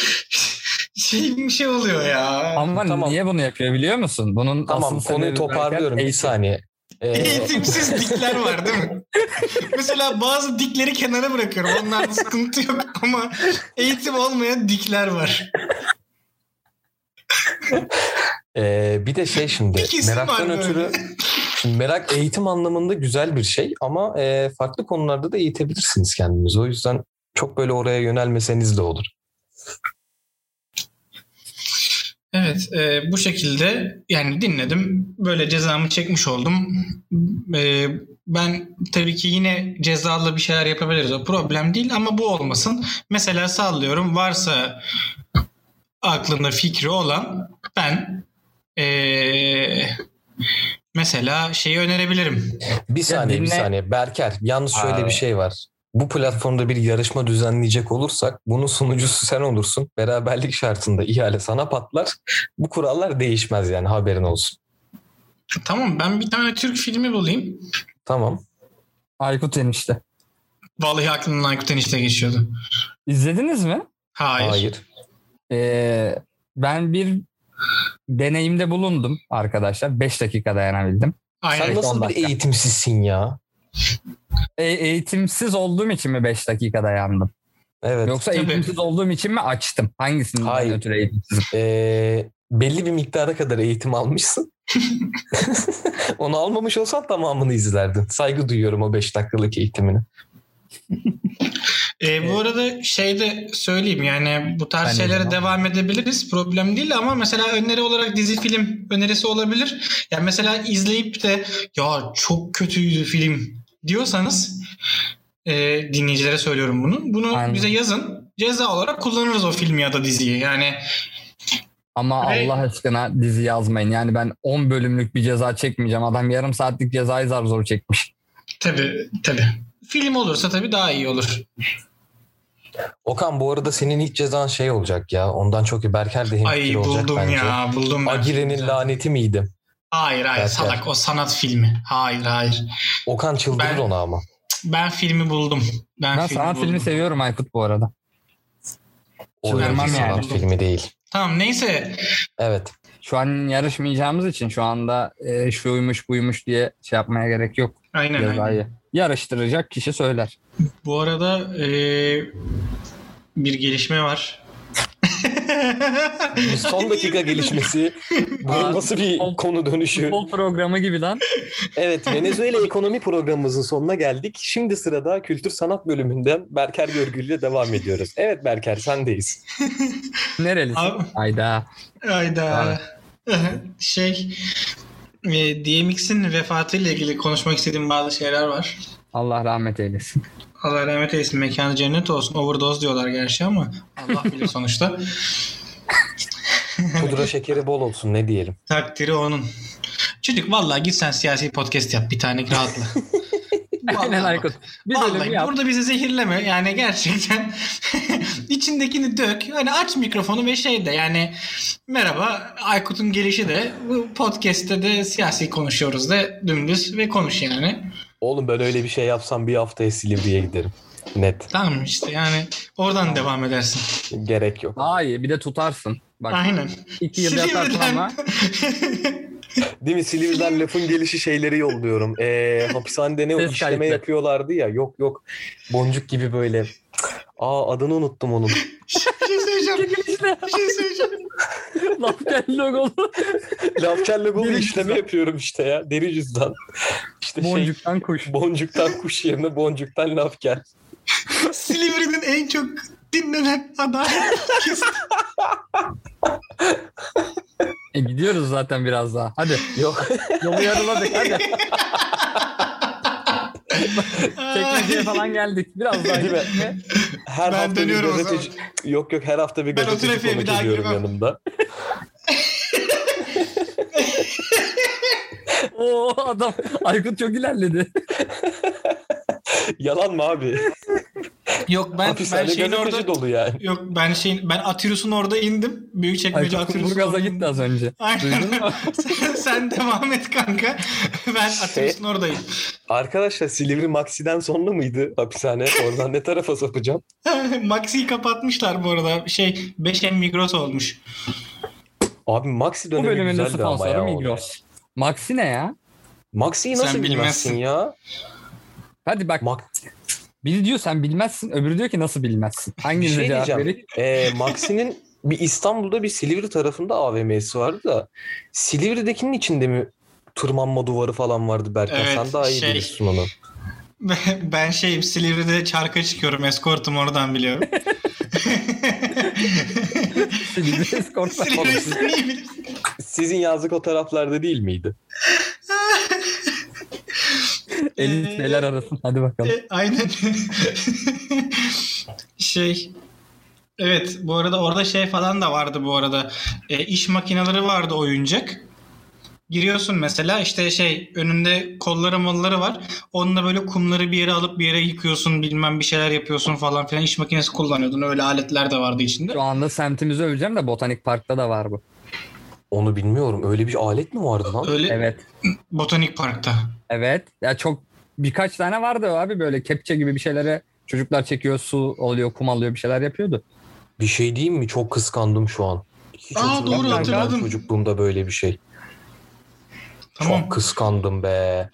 [SPEAKER 1] şeyim şey oluyor ya.
[SPEAKER 3] Ama
[SPEAKER 2] Tamam.
[SPEAKER 3] niye bunu yapıyor biliyor musun? Bunun
[SPEAKER 2] Tamam
[SPEAKER 3] asıl
[SPEAKER 2] konuyu toparlıyorum bir saniye. Ee,
[SPEAKER 1] Eğitimsiz dikler var değil mi? Mesela bazı dikleri kenara bırakıyorum. Onlarda sıkıntı yok ama eğitim olmayan dikler var.
[SPEAKER 2] e, bir de şey şimdi meraktan ötürü şimdi merak eğitim anlamında güzel bir şey ama e, farklı konularda da eğitebilirsiniz kendinizi. O yüzden çok böyle oraya yönelmeseniz de olur.
[SPEAKER 1] Evet e, bu şekilde yani dinledim. Böyle cezamı çekmiş oldum. E, ben tabii ki yine cezalı bir şeyler yapabiliriz. O problem değil ama bu olmasın. Mesela sallıyorum varsa aklında fikri olan ben e, mesela şeyi önerebilirim.
[SPEAKER 2] Bir saniye bir
[SPEAKER 3] dinle-
[SPEAKER 2] saniye. Berker yalnız şöyle
[SPEAKER 3] Abi.
[SPEAKER 2] bir şey var. Bu platformda bir yarışma düzenleyecek olursak bunun sunucusu sen olursun. Beraberlik şartında ihale sana patlar. Bu kurallar değişmez yani haberin olsun.
[SPEAKER 1] Tamam ben bir tane Türk filmi bulayım.
[SPEAKER 2] Tamam.
[SPEAKER 3] Aykut enişte.
[SPEAKER 1] Vallahi aklımdan Aykut Enişte geçiyordu.
[SPEAKER 3] İzlediniz mi?
[SPEAKER 1] Hayır.
[SPEAKER 2] Hayır.
[SPEAKER 3] Ee, ben bir deneyimde bulundum arkadaşlar. 5 dakika dayanabildim.
[SPEAKER 1] Aynen.
[SPEAKER 2] Sen nasıl bir
[SPEAKER 3] dakika.
[SPEAKER 2] eğitimsizsin ya?
[SPEAKER 3] E- eğitimsiz olduğum için mi 5 dakika dayandım?
[SPEAKER 2] Evet.
[SPEAKER 3] Yoksa
[SPEAKER 1] Tabii.
[SPEAKER 3] eğitimsiz olduğum için mi açtım? Hangisinden
[SPEAKER 2] Hayır.
[SPEAKER 3] ötürü eğitimsizim?
[SPEAKER 2] Ee, belli bir miktara kadar eğitim almışsın. Onu almamış olsan tamamını izlerdin. Saygı duyuyorum o 5 dakikalık eğitimini.
[SPEAKER 1] E, bu arada şey de söyleyeyim yani bu tarz
[SPEAKER 3] Ben
[SPEAKER 1] şeylere devam edebiliriz. Problem değil ama mesela öneri olarak dizi film önerisi olabilir. Yani mesela izleyip de ya çok kötüydü film diyorsanız e, dinleyicilere söylüyorum bunu. Bunu
[SPEAKER 3] Aynen.
[SPEAKER 1] bize yazın. Ceza olarak kullanırız o filmi ya da diziyi. Yani
[SPEAKER 3] Ama. Allah aşkına dizi yazmayın. Yani ben 10 bölümlük bir ceza çekmeyeceğim. Adam yarım saatlik cezayı zar zor çekmiş.
[SPEAKER 1] tabii tabii. Film olursa tabii daha iyi olur.
[SPEAKER 2] Okan bu arada senin ilk cezan şey olacak ya. Ondan çok iyi. Berker de hemfikir
[SPEAKER 1] Ay
[SPEAKER 2] olacak
[SPEAKER 1] buldum
[SPEAKER 2] bence.
[SPEAKER 1] ya buldum ben.
[SPEAKER 2] Agire'nin laneti miydi?
[SPEAKER 1] Hayır hayır
[SPEAKER 2] Berker.
[SPEAKER 1] salak o sanat filmi. Hayır hayır.
[SPEAKER 2] Okan çıldırır
[SPEAKER 1] Ben-
[SPEAKER 2] onu ama.
[SPEAKER 1] Ben filmi buldum. Ben,
[SPEAKER 3] Ben
[SPEAKER 1] filmi
[SPEAKER 3] sanat
[SPEAKER 1] buldum.
[SPEAKER 3] filmi seviyorum Aykut bu arada.
[SPEAKER 2] O sanat
[SPEAKER 1] yani.
[SPEAKER 2] filmi değil.
[SPEAKER 1] Tamam neyse
[SPEAKER 2] Evet.
[SPEAKER 3] Şu an yarışmayacağımız için şu anda e, şuymuş buymuş diye şey yapmaya gerek yok
[SPEAKER 1] aynen aynen.
[SPEAKER 3] cezayı. Yarıştıracak kişi söyler.
[SPEAKER 1] Bu arada eee, bir gelişme var.
[SPEAKER 2] Son dakika gelişmesi. Bu
[SPEAKER 3] Aa,
[SPEAKER 2] nasıl bir
[SPEAKER 3] futbol-
[SPEAKER 2] konu dönüşü?
[SPEAKER 3] Futbol programı gibi lan.
[SPEAKER 2] Evet Venezuela ekonomi programımızın sonuna geldik. Şimdi sırada kültür sanat bölümünden Berker Görgül ile devam ediyoruz. Evet Berker sendeyiz.
[SPEAKER 3] Nerelisin?
[SPEAKER 1] Abi,
[SPEAKER 3] Hayda.
[SPEAKER 1] ayda. şey e, DMX'in vefatıyla ilgili konuşmak istediğim bazı şeyler var.
[SPEAKER 3] Allah rahmet eylesin.
[SPEAKER 1] Allah rahmet eylesin mekanı cennet olsun. Overdose diyorlar gerçi ama Allah bilir sonuçta.
[SPEAKER 2] Pudra şekeri bol olsun ne diyelim.
[SPEAKER 1] Takdiri onun. Çocuk vallahi git sen siyasi podcast yap bir tane rahatla.
[SPEAKER 3] Aynen Aykut. Bir
[SPEAKER 1] Vallahi
[SPEAKER 3] yap.
[SPEAKER 1] burada bizi zehirleme yani gerçekten içindekini dök hani aç mikrofonu ve şey de yani merhaba Aykut'un gelişi de bu podcast'te de siyasi konuşuyoruz da dümdüz ve konuş yani.
[SPEAKER 2] Oğlum ben öyle bir şey yapsam bir haftaya Silivri'ye giderim. Net.
[SPEAKER 1] Tamam işte yani oradan devam edersin.
[SPEAKER 2] Gerek yok.
[SPEAKER 3] Daha iyi bir de tutarsın. Bak
[SPEAKER 1] Aynen.
[SPEAKER 3] iki yıl yatarsın ama
[SPEAKER 2] Değil mi? Silivri'den lafın gelişi şeyleri yolluyorum. Ee, hapishanede ne o
[SPEAKER 3] Ses
[SPEAKER 2] işleme
[SPEAKER 3] kayıtları.
[SPEAKER 2] yapıyorlardı ya. Yok yok. Boncuk gibi böyle. Aa adını unuttum onun.
[SPEAKER 1] şey söyleyeceğim. Bir şey söyleyeceğim.
[SPEAKER 3] laf geldi logolu.
[SPEAKER 2] Bu
[SPEAKER 3] Deri
[SPEAKER 2] işleme
[SPEAKER 3] cüzdan.
[SPEAKER 2] yapıyorum işte ya. Deri cüzdan. İşte şey
[SPEAKER 3] Boncuktan kuş.
[SPEAKER 2] boncuktan kuş yerine boncuktan laf gel.
[SPEAKER 1] Silivri'nin en çok dinlenen adayı.
[SPEAKER 3] E, gidiyoruz zaten biraz daha. Hadi
[SPEAKER 2] Yok.
[SPEAKER 3] yolu yarıladık hadi. Çekmeceye falan geldik. Biraz daha
[SPEAKER 2] Değil mi? Her
[SPEAKER 1] Ben
[SPEAKER 2] hafta bir
[SPEAKER 1] dönüyorum o
[SPEAKER 2] gazeteci... Yok yok her hafta bir
[SPEAKER 1] Ben o
[SPEAKER 2] gazeteci
[SPEAKER 1] bir
[SPEAKER 2] konuk
[SPEAKER 1] daha
[SPEAKER 2] ediyorum
[SPEAKER 1] girmem.
[SPEAKER 2] yanımda.
[SPEAKER 3] Oo adam Aykut çok ilerledi.
[SPEAKER 2] Yalan mı abi?
[SPEAKER 1] Yok ben ben
[SPEAKER 2] Hapishane
[SPEAKER 1] şeyin
[SPEAKER 2] gazeteci
[SPEAKER 1] orada
[SPEAKER 2] dolu yani.
[SPEAKER 1] Yok ben şeyin ben Atirus'un orada indim. Büyükçekmece Atirus'un
[SPEAKER 3] Burgaz'a
[SPEAKER 1] orada
[SPEAKER 3] gitti az önce.
[SPEAKER 1] Aynen.
[SPEAKER 3] Duydun mu?
[SPEAKER 1] sen, sen devam et kanka. Ben
[SPEAKER 2] Şey-
[SPEAKER 1] Atirus'un oradayım.
[SPEAKER 2] Arkadaşlar Silivri Maxi'den sonra mıydı hapishane? Oradan ne tarafa sapacağım?
[SPEAKER 1] Maxi'yi kapatmışlar bu arada. Şey 5M Migros olmuş.
[SPEAKER 2] Abi Maxi
[SPEAKER 3] Bu
[SPEAKER 2] dönemi
[SPEAKER 3] bölümün de
[SPEAKER 2] güzeldi ama ya.
[SPEAKER 3] sponsoru. Migros. Maxi ne ya?
[SPEAKER 2] Maxi'yi
[SPEAKER 1] Sen
[SPEAKER 2] nasıl bilmezsin
[SPEAKER 1] bilmezsin.
[SPEAKER 2] ya?
[SPEAKER 3] Hadi bak
[SPEAKER 2] Max,
[SPEAKER 3] biri diyor sen bilmezsin öbürü diyor ki nasıl bilmezsin. Hanginize
[SPEAKER 2] şey
[SPEAKER 3] cevap
[SPEAKER 2] diyeceğim.
[SPEAKER 3] vereyim?
[SPEAKER 2] Ee, Maxi'nin bir İstanbul'da bir Silivri tarafında AVM'si vardı da Silivri'dekinin içinde mi tırmanma duvarı falan vardı Berkan?
[SPEAKER 1] Evet,
[SPEAKER 2] Sen daha iyi
[SPEAKER 1] şey-
[SPEAKER 2] bilirsin onu.
[SPEAKER 1] ben şeyim Silivri'de çarka çıkıyorum. Eskortum oradan biliyorum.
[SPEAKER 3] Silivri.
[SPEAKER 1] Silivri?
[SPEAKER 2] Sizin yazlık o taraflarda değil miydi?
[SPEAKER 3] Elit beyler arasın. Hadi bakalım.
[SPEAKER 1] E, aynen. şey Evet bu arada orada şey falan da vardı bu arada. E, iş makineleri vardı oyuncak. Giriyorsun mesela işte şey önünde kolları molları var. Onunla böyle kumları bir yere alıp bir yere yıkıyorsun bilmem bir şeyler yapıyorsun falan filan. İş makinesi kullanıyordun. Öyle aletler de vardı içinde.
[SPEAKER 3] Şu anda semtimizi öveceğim de Botanik Park'ta da var bu.
[SPEAKER 2] Onu bilmiyorum. Öyle bir alet mi vardı lan?
[SPEAKER 1] Öyle
[SPEAKER 3] Evet.
[SPEAKER 1] botanik parkta.
[SPEAKER 3] Evet. Ya çok birkaç tane vardı abi böyle kepçe gibi bir şeylere çocuklar çekiyor, su oluyor, kum alıyor bir şeyler yapıyordu.
[SPEAKER 2] Bir şey diyeyim mi? Çok kıskandım şu an. Hiç
[SPEAKER 1] Aa,
[SPEAKER 3] doğru,
[SPEAKER 1] hatırladım.
[SPEAKER 2] Çocukluğumda böyle bir şey.
[SPEAKER 1] Tamam.
[SPEAKER 2] Çok kıskandım be.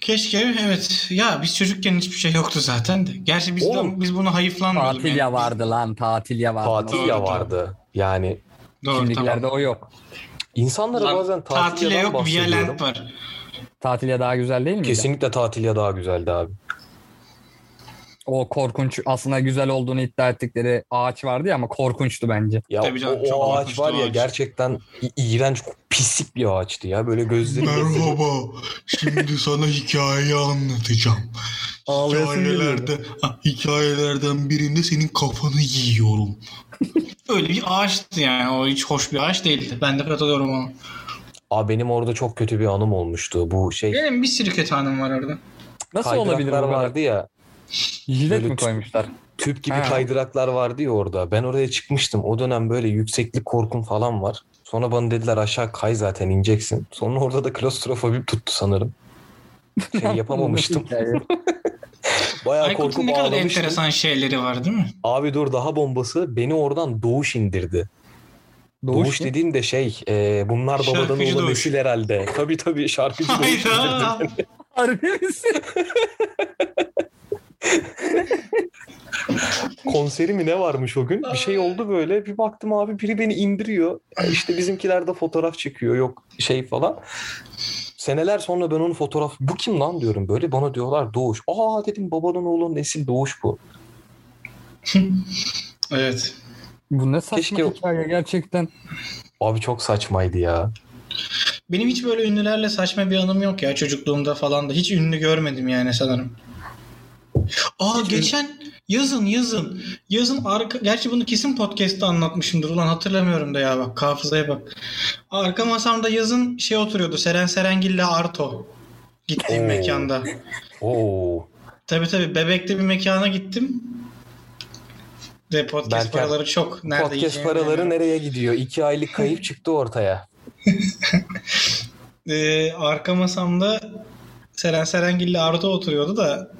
[SPEAKER 1] Keşke evet. Ya biz çocukken hiçbir şey yoktu zaten de. Gerçi biz, de,
[SPEAKER 2] Oğlum.
[SPEAKER 1] biz bunu hayıflanmıyorduk.
[SPEAKER 3] Tatil
[SPEAKER 1] yani.
[SPEAKER 3] ya vardı lan, tatil ya vardı.
[SPEAKER 2] Tatil ya vardı. Yani
[SPEAKER 1] Doğru
[SPEAKER 3] Şimdikilerde
[SPEAKER 1] tamam.
[SPEAKER 3] o yok.
[SPEAKER 2] insanlara
[SPEAKER 1] Lan,
[SPEAKER 2] bazen
[SPEAKER 1] tatile
[SPEAKER 2] tatilyadan
[SPEAKER 1] yok. Violent var.
[SPEAKER 3] Tatil ya daha güzel değil miydi?
[SPEAKER 2] Kesinlikle tatilya daha güzeldi abi.
[SPEAKER 3] O korkunç aslında güzel olduğunu iddia ettikleri ağaç vardı ya ama korkunçtu bence.
[SPEAKER 2] Ya
[SPEAKER 1] Tabii canım,
[SPEAKER 2] o,
[SPEAKER 1] çok
[SPEAKER 2] o ağaç var ya
[SPEAKER 1] ağaç.
[SPEAKER 2] gerçekten i- iğrenç, pislik bir ağaçtı ya. Böyle gözleri
[SPEAKER 1] Merhaba. Şimdi sana hikaye anlatacağım. Hikayelerde, hikayelerden birinde senin kafanı yiyorum. Öyle bir ağaçtı yani. O hiç hoş bir ağaç değildi. Ben de katılıyorum ona.
[SPEAKER 2] Abi benim orada çok kötü bir anım olmuştu. Bu şey
[SPEAKER 1] Benim bir sürü kötü anım var orada.
[SPEAKER 3] Nasıl olabilir bu
[SPEAKER 2] kaydıraklar
[SPEAKER 3] kadar?
[SPEAKER 2] vardı ya.
[SPEAKER 3] Jilet
[SPEAKER 2] Böyle
[SPEAKER 3] mi
[SPEAKER 2] tüp-
[SPEAKER 3] koymuşlar?
[SPEAKER 2] Tüp gibi
[SPEAKER 3] Ha.
[SPEAKER 2] kaydıraklar vardı ya orada. Ben oraya çıkmıştım. O dönem böyle yükseklik korkum falan var. Sonra bana dediler aşağı kay zaten ineceksin. Sonra orada da klostrofobim tuttu sanırım. Şey yapamamıştım. Bayağı
[SPEAKER 1] Aykut'un
[SPEAKER 2] korkup
[SPEAKER 1] ne kadar
[SPEAKER 2] ağlamıştım.
[SPEAKER 1] enteresan şeyleri var değil mi?
[SPEAKER 2] Abi dur daha bombası beni oradan doğuş indirdi. Doğuş,
[SPEAKER 3] Doğuş mu?
[SPEAKER 2] dediğim de şey e, bunlar babadan
[SPEAKER 1] Şarkıcı
[SPEAKER 2] oğlu
[SPEAKER 1] Doğuş.
[SPEAKER 2] nesil herhalde. Tabii tabii şarkıcı Doğuş.
[SPEAKER 1] Hayda.
[SPEAKER 3] Harbi misin?
[SPEAKER 2] Konseri mi ne varmış o gün? Bir şey oldu böyle. Bir baktım abi biri beni indiriyor. İşte bizimkiler de fotoğraf çekiyor. Yok şey falan. Seneler sonra ben onun fotoğraf bu kim lan diyorum böyle bana diyorlar Doğuş. Aa dedim babadan oğlu nesil Doğuş bu.
[SPEAKER 1] Evet.
[SPEAKER 3] Bu ne saçma
[SPEAKER 2] Keşke-
[SPEAKER 3] hikaye gerçekten.
[SPEAKER 2] Abi çok saçmaydı ya.
[SPEAKER 1] Benim hiç böyle ünlülerle saçma bir anım yok ya çocukluğumda falan da. Hiç ünlü görmedim yani sanırım. Aa geçen yazın yazın. Yazın arka gerçi bunu kesin podcast'ta anlatmışımdır. Ulan hatırlamıyorum da ya bak hafızaya bak. Arka masamda yazın şey oturuyordu. Seren Serengil'le Arto. Gittiğim
[SPEAKER 2] Oo.
[SPEAKER 1] mekanda.
[SPEAKER 2] Oo.
[SPEAKER 1] Tabii tabii bebekte bir mekana gittim. Ve podcast
[SPEAKER 2] Berker,
[SPEAKER 1] paraları çok. Nerede
[SPEAKER 2] Podcast paraları
[SPEAKER 1] bilmiyorum.
[SPEAKER 2] nereye gidiyor? İki aylık kayıp çıktı ortaya.
[SPEAKER 1] Ee, arka masamda Seren Serengil'le Arda oturuyordu da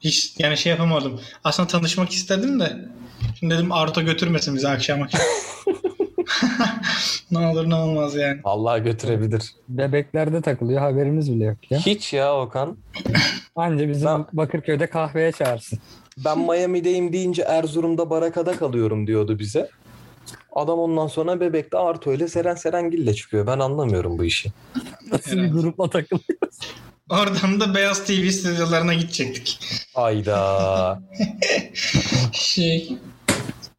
[SPEAKER 1] hiç yani şey yapamadım. Aslında tanışmak istedim de şimdi dedim Arda götürmesin bizi akşam akşam. ne olur ne olmaz yani.
[SPEAKER 2] Allah götürebilir.
[SPEAKER 3] Bebeklerde takılıyor haberimiz bile yok ya.
[SPEAKER 2] Hiç ya Okan.
[SPEAKER 3] Anca bizim
[SPEAKER 2] Ben-
[SPEAKER 3] Bakırköy'de kahveye çağırsın.
[SPEAKER 2] Ben Miami'deyim deyince Erzurum'da Baraka'da kalıyorum diyordu bize. Adam ondan sonra Bebek'te Arto ile Seren Serengil'le çıkıyor. Ben anlamıyorum bu işi.
[SPEAKER 3] Nasıl bir grupla takılıyor?
[SPEAKER 1] Oradan da Beyaz TV stüdyolarına gidecektik.
[SPEAKER 2] Ayda.
[SPEAKER 1] Şey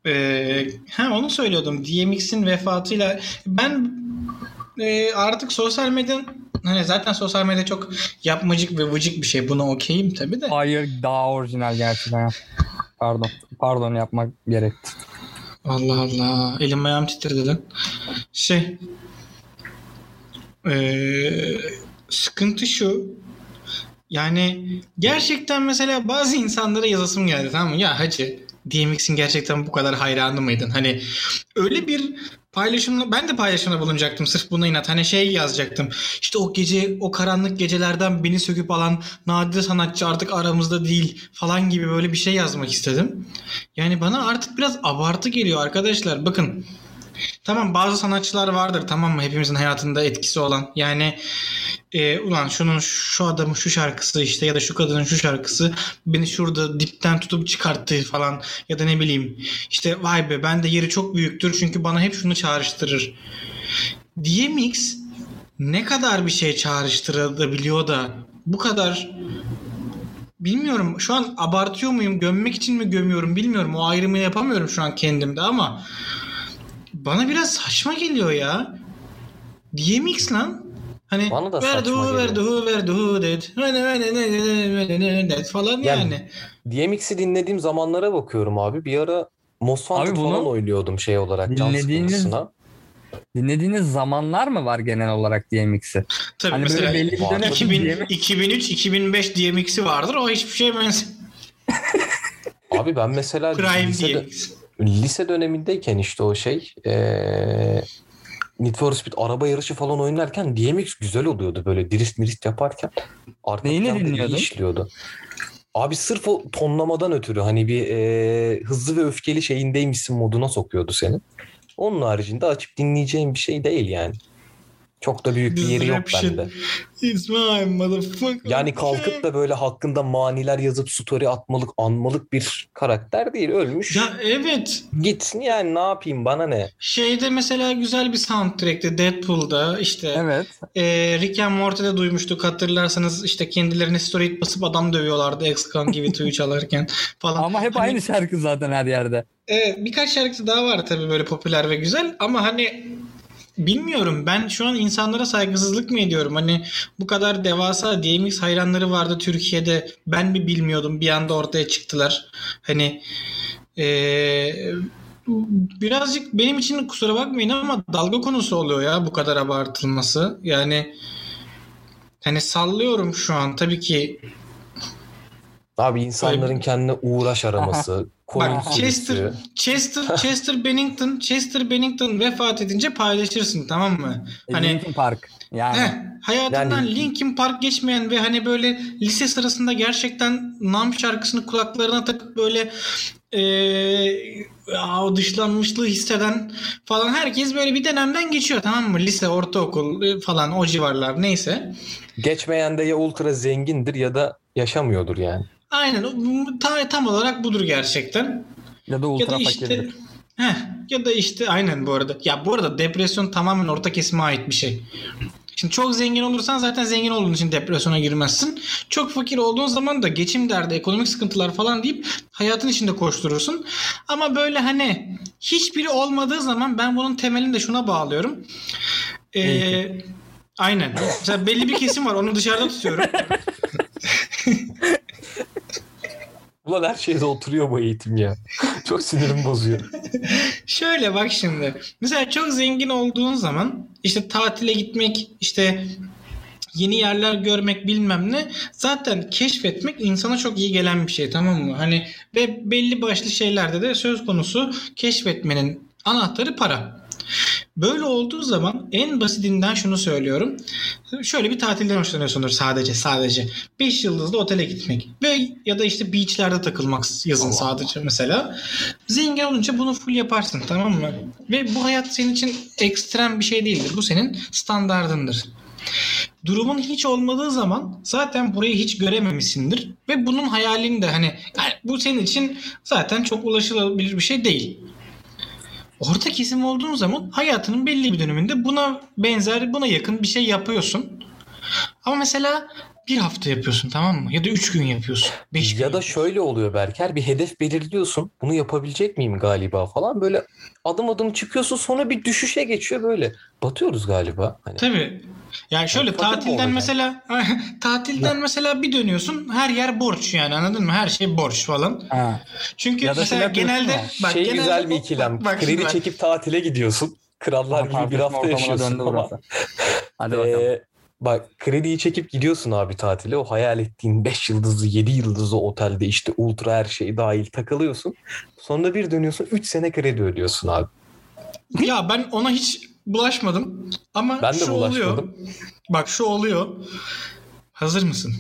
[SPEAKER 1] ee, ha onu söylüyordum. DMX'in vefatıyla ben e, artık sosyal medya hani zaten sosyal medya çok yapmacık ve vıcık bir şey. Buna okeyim tabii de.
[SPEAKER 3] Hayır daha orijinal gerçekten. Pardon. Pardon yapmak gerekti.
[SPEAKER 1] Allah Allah. Elim ayağım titredi lan. Şey. Eee sıkıntı şu. Yani gerçekten mesela bazı insanlara yazasım geldi tamam mı? Ya hacı DMX'in gerçekten bu kadar hayranı mıydın? Hani öyle bir paylaşımla ben de paylaşımda bulunacaktım sırf buna inat. Hani şey yazacaktım. İşte o gece o karanlık gecelerden beni söküp alan nadide sanatçı artık aramızda değil falan gibi böyle bir şey yazmak istedim. Yani bana artık biraz abartı geliyor arkadaşlar. Bakın tamam bazı sanatçılar vardır tamam mı hepimizin hayatında etkisi olan. Yani e, ulan şunun şu adamın şu şarkısı işte ya da şu kadının şu şarkısı beni şurada dipten tutup çıkarttı falan ya da ne bileyim işte vay be ben de yeri çok büyüktür çünkü bana hep şunu çağrıştırır. DMX ne kadar bir şey çağrıştırabiliyor da bu kadar bilmiyorum şu an abartıyor muyum gömmek için mi gömüyorum bilmiyorum o ayrımı yapamıyorum şu an kendimde ama bana biraz saçma geliyor ya. DMX lan. Hani
[SPEAKER 2] Bana da
[SPEAKER 1] verdi hu verdi hu verdi hu dedi. falan
[SPEAKER 2] Yani-
[SPEAKER 1] yani.
[SPEAKER 2] DMX'i dinlediğim zamanlara bakıyorum abi. Bir ara Most Wanted
[SPEAKER 3] Abi bunu
[SPEAKER 2] falan oynuyordum şey olarak
[SPEAKER 3] dinlediğiniz-. Dinlediğiniz zamanlar mı var genel olarak DMX'i?
[SPEAKER 1] Tabii
[SPEAKER 3] Hani
[SPEAKER 1] mesela
[SPEAKER 3] böyle belli bir dönem
[SPEAKER 1] 2000,
[SPEAKER 3] DMX
[SPEAKER 1] 2003 2005 DMX'i vardır. O hiçbir şeye benzemiyor.
[SPEAKER 2] Abi ben mesela
[SPEAKER 1] Prime
[SPEAKER 2] lise, dö-
[SPEAKER 1] DMX.
[SPEAKER 2] lise dönemindeyken işte o şey ee, Need for Speed araba yarışı falan oynarken DMX güzel oluyordu böyle dirist mirist yaparken. Arka
[SPEAKER 3] Neyini dinliyordun?
[SPEAKER 2] işliyordu. Abi sırf o tonlamadan ötürü hani bir ee, hızlı ve öfkeli şeyindeymişsin moduna sokuyordu seni. Onun haricinde açıp dinleyeceğim bir şey değil yani. Çok da büyük bir yeri yok
[SPEAKER 1] Disruption.
[SPEAKER 2] bende.
[SPEAKER 1] It's my motherfucker.
[SPEAKER 2] Yani kalkıp da böyle hakkında maniler yazıp story atmalık, anmalık bir karakter değil. Ölmüş.
[SPEAKER 1] Ya evet.
[SPEAKER 2] Gitsin yani ne yapayım bana ne?
[SPEAKER 1] Şeyde mesela güzel bir soundtrack'ti Deadpool'da işte
[SPEAKER 3] Evet.
[SPEAKER 1] e, Rick and Morty'de duymuştuk hatırlarsanız işte kendilerine story basıp adam dövüyorlardı X-Con To You çalarken falan.
[SPEAKER 3] Ama hep
[SPEAKER 1] Hani-
[SPEAKER 3] aynı şarkı zaten her yerde.
[SPEAKER 1] Evet birkaç şarkısı daha var tabii böyle popüler ve güzel ama hani bilmiyorum ben şu an insanlara saygısızlık mı ediyorum? Hani bu kadar devasa DMX hayranları vardı Türkiye'de ben mi bilmiyordum bir anda ortaya çıktılar. Hani eee, birazcık benim için kusura bakmayın ama dalga konusu oluyor ya bu kadar abartılması. Yani hani sallıyorum şu an tabii ki
[SPEAKER 2] Abi insanların kendine uğraş araması,
[SPEAKER 1] Bak Chester. Chester, Chester Bennington, Chester Bennington vefat edince paylaşırsın tamam mı?
[SPEAKER 3] Hani,
[SPEAKER 1] Hani
[SPEAKER 3] Linkin Park. Yani.
[SPEAKER 1] heh, hayatından
[SPEAKER 2] Yani-
[SPEAKER 1] Linkin Park geçmeyen ve hani böyle lise sırasında gerçekten Nam şarkısını kulaklarına takıp böyle eee ya, o dışlanmışlığı hisseden falan herkes böyle bir dönemden geçiyor tamam mı? Lise, ortaokul e, falan o civarlar neyse.
[SPEAKER 2] Geçmeyen de ya ultra zengindir ya da yaşamıyordur yani.
[SPEAKER 1] Aynen o- ta- tam olarak budur gerçekten.
[SPEAKER 3] Ya da
[SPEAKER 1] Ya
[SPEAKER 3] ultra
[SPEAKER 1] da işte
[SPEAKER 3] fakirdir.
[SPEAKER 1] heh, ya da işte aynen bu arada. Ya bu arada depresyon tamamen orta kesime ait bir şey. Şimdi çok zengin olursan zaten zengin olduğun için depresyona girmezsin. Çok fakir olduğun zaman da geçim derdi, ekonomik sıkıntılar falan deyip hayatın içinde koşturursun. Ama böyle hani hiçbiri olmadığı zaman ben bunun temelini de şuna bağlıyorum. Ee, aynen. Mesela belli bir kesim var onu dışarıda tutuyorum.
[SPEAKER 2] Ulan her şeyde oturuyor bu eğitim ya. Çok sinirim bozuyor.
[SPEAKER 1] Şöyle bak şimdi. Mesela çok zengin olduğun zaman işte tatile gitmek, işte yeni yerler görmek bilmem ne zaten keşfetmek insana çok iyi gelen bir şey tamam mı? Hani ve belli başlı şeylerde de söz konusu keşfetmenin anahtarı para. Böyle olduğu zaman en basitinden şunu söylüyorum. Şöyle bir tatilden hoşlanıyorsundur sadece sadece. 5 yıldızlı otele gitmek ve ya da işte beachlerde takılmak yazın sadece mesela. Zengin olunca bunu full yaparsın tamam mı? Ve bu hayat senin için ekstrem bir şey değildir. Bu senin standardındır. Durumun hiç olmadığı zaman zaten burayı hiç görememişsindir ve bunun hayalini de hani yani bu senin için zaten çok ulaşılabilir bir şey değil. Orta kesim olduğun zaman hayatının belli bir döneminde buna benzer, buna yakın bir şey yapıyorsun. Ama mesela bir hafta yapıyorsun tamam mı? Ya da üç gün yapıyorsun. Beş gün
[SPEAKER 2] Ya da şöyle oluyor Berker bir hedef belirliyorsun. Bunu yapabilecek miyim galiba falan. Böyle adım adım çıkıyorsun sonra bir düşüşe geçiyor böyle. Batıyoruz galiba. Hani.
[SPEAKER 1] Tabii. Yani şöyle
[SPEAKER 2] mi
[SPEAKER 1] tatilden mesela tatilden mesela bir dönüyorsun her yer borç yani anladın mı? Her şey borç falan.
[SPEAKER 3] Ha.
[SPEAKER 1] Çünkü
[SPEAKER 3] Ya da
[SPEAKER 1] mesela
[SPEAKER 3] şey
[SPEAKER 1] genelde
[SPEAKER 3] ya,
[SPEAKER 1] bak
[SPEAKER 2] şey
[SPEAKER 1] genelde-
[SPEAKER 2] güzel bir ikilem.
[SPEAKER 1] Bak,
[SPEAKER 2] Kredi
[SPEAKER 1] bak.
[SPEAKER 2] çekip tatile gidiyorsun. Krallar gibi bir hafta yaşıyorsun ama.
[SPEAKER 3] Hadi bakalım.
[SPEAKER 2] Ee, bak krediyi çekip gidiyorsun abi tatile. O hayal ettiğin 5 yıldızlı 7 yıldızlı otelde işte ultra her şey dahil takılıyorsun. Sonra bir dönüyorsun 3 sene kredi ödüyorsun abi.
[SPEAKER 1] Ya ben ona hiç bulaşmadım. Ama
[SPEAKER 2] Ben de
[SPEAKER 1] şu oluyor.
[SPEAKER 2] bulaşmadım.
[SPEAKER 1] Bak şu oluyor. Hazır mısın?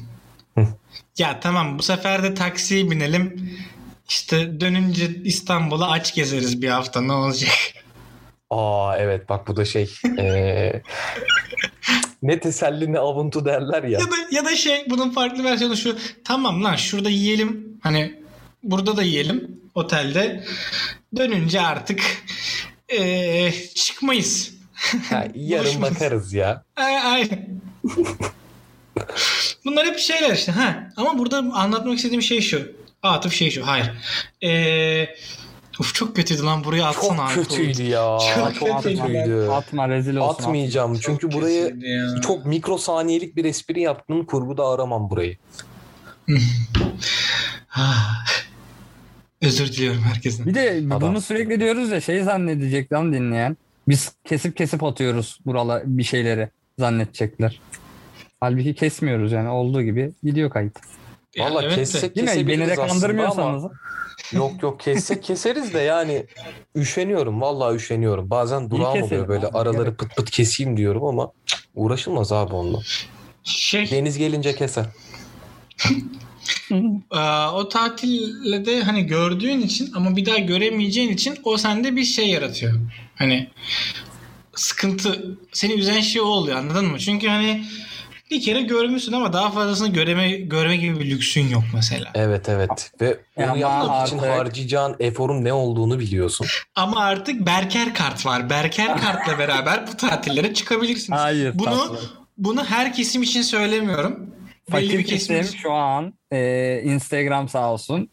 [SPEAKER 1] Ya tamam bu sefer de taksiye binelim. İşte dönünce İstanbul'a aç gezeriz bir hafta ne olacak?
[SPEAKER 2] Aa evet bak bu da şey ee, ne teselli ne avuntu derler ya.
[SPEAKER 1] Ya da ya da şey bunun farklı versiyonu şu. Tamam lan şurada yiyelim. Hani burada da yiyelim otelde. Dönünce artık eee, çıkmayız.
[SPEAKER 2] Ha, yarın bakarız ya.
[SPEAKER 1] Ay- Aynen. Bunlar hep şeyler işte. Ha. Ama burada anlatmak istediğim şey şu. Atıf şey şu. Hayır. Ee, Uf çok kötüydü lan buraya atsana.
[SPEAKER 2] Çok kötüydü ya.
[SPEAKER 1] Çok
[SPEAKER 2] Çok,
[SPEAKER 1] kötüydü.
[SPEAKER 2] kötüydü.
[SPEAKER 3] Atma rezil olsun.
[SPEAKER 2] Atmayacağım çünkü burayı çok mikrosaniyelik bir espri yaptım. Kurguda aramam burayı.
[SPEAKER 1] Ah. Özür diliyorum herkesten.
[SPEAKER 3] Bir de
[SPEAKER 2] Adam.
[SPEAKER 3] bunu sürekli diyoruz ya şey zannedecek lan dinleyen. Biz kesip kesip atıyoruz buralar bir şeyleri zannedecekler. Halbuki kesmiyoruz yani olduğu gibi gidiyor kayıt.
[SPEAKER 1] Ya
[SPEAKER 2] Valla
[SPEAKER 1] evet
[SPEAKER 2] kessek
[SPEAKER 3] Değil mi?
[SPEAKER 2] kesebiliriz
[SPEAKER 3] Beni de kandırmıyorsanız.
[SPEAKER 2] Yok yok kessek keseriz de yani üşeniyorum. Vallahi üşeniyorum. Bazen durağım oluyor böyle
[SPEAKER 3] abi,
[SPEAKER 2] araları
[SPEAKER 3] gerek
[SPEAKER 2] pıt pıt keseyim diyorum ama uğraşılmaz abi onunla.
[SPEAKER 1] Şey,
[SPEAKER 2] Deniz gelince keser.
[SPEAKER 1] Aa, o tatilde de hani gördüğün için ama bir daha göremeyeceğin için o sende bir şey yaratıyor. Hani sıkıntı seni üzen şey o oluyor anladın mı? Çünkü hani bir kere görmüşsün ama daha fazlasını göreme görme gibi bir lüksün yok mesela.
[SPEAKER 2] Evet evet ve onu
[SPEAKER 3] Ama
[SPEAKER 2] yapmak için
[SPEAKER 3] artık-
[SPEAKER 2] harcayacağın eforun ne olduğunu biliyorsun.
[SPEAKER 1] Ama artık Berker kart var. Berker kartla beraber bu tatillere çıkabilirsiniz.
[SPEAKER 3] Hayır.
[SPEAKER 1] Bunu
[SPEAKER 3] tatlım.
[SPEAKER 1] bunu her kesim için söylemiyorum.
[SPEAKER 3] Fakir
[SPEAKER 1] kesim
[SPEAKER 3] şu an e, Instagram sağ olsun.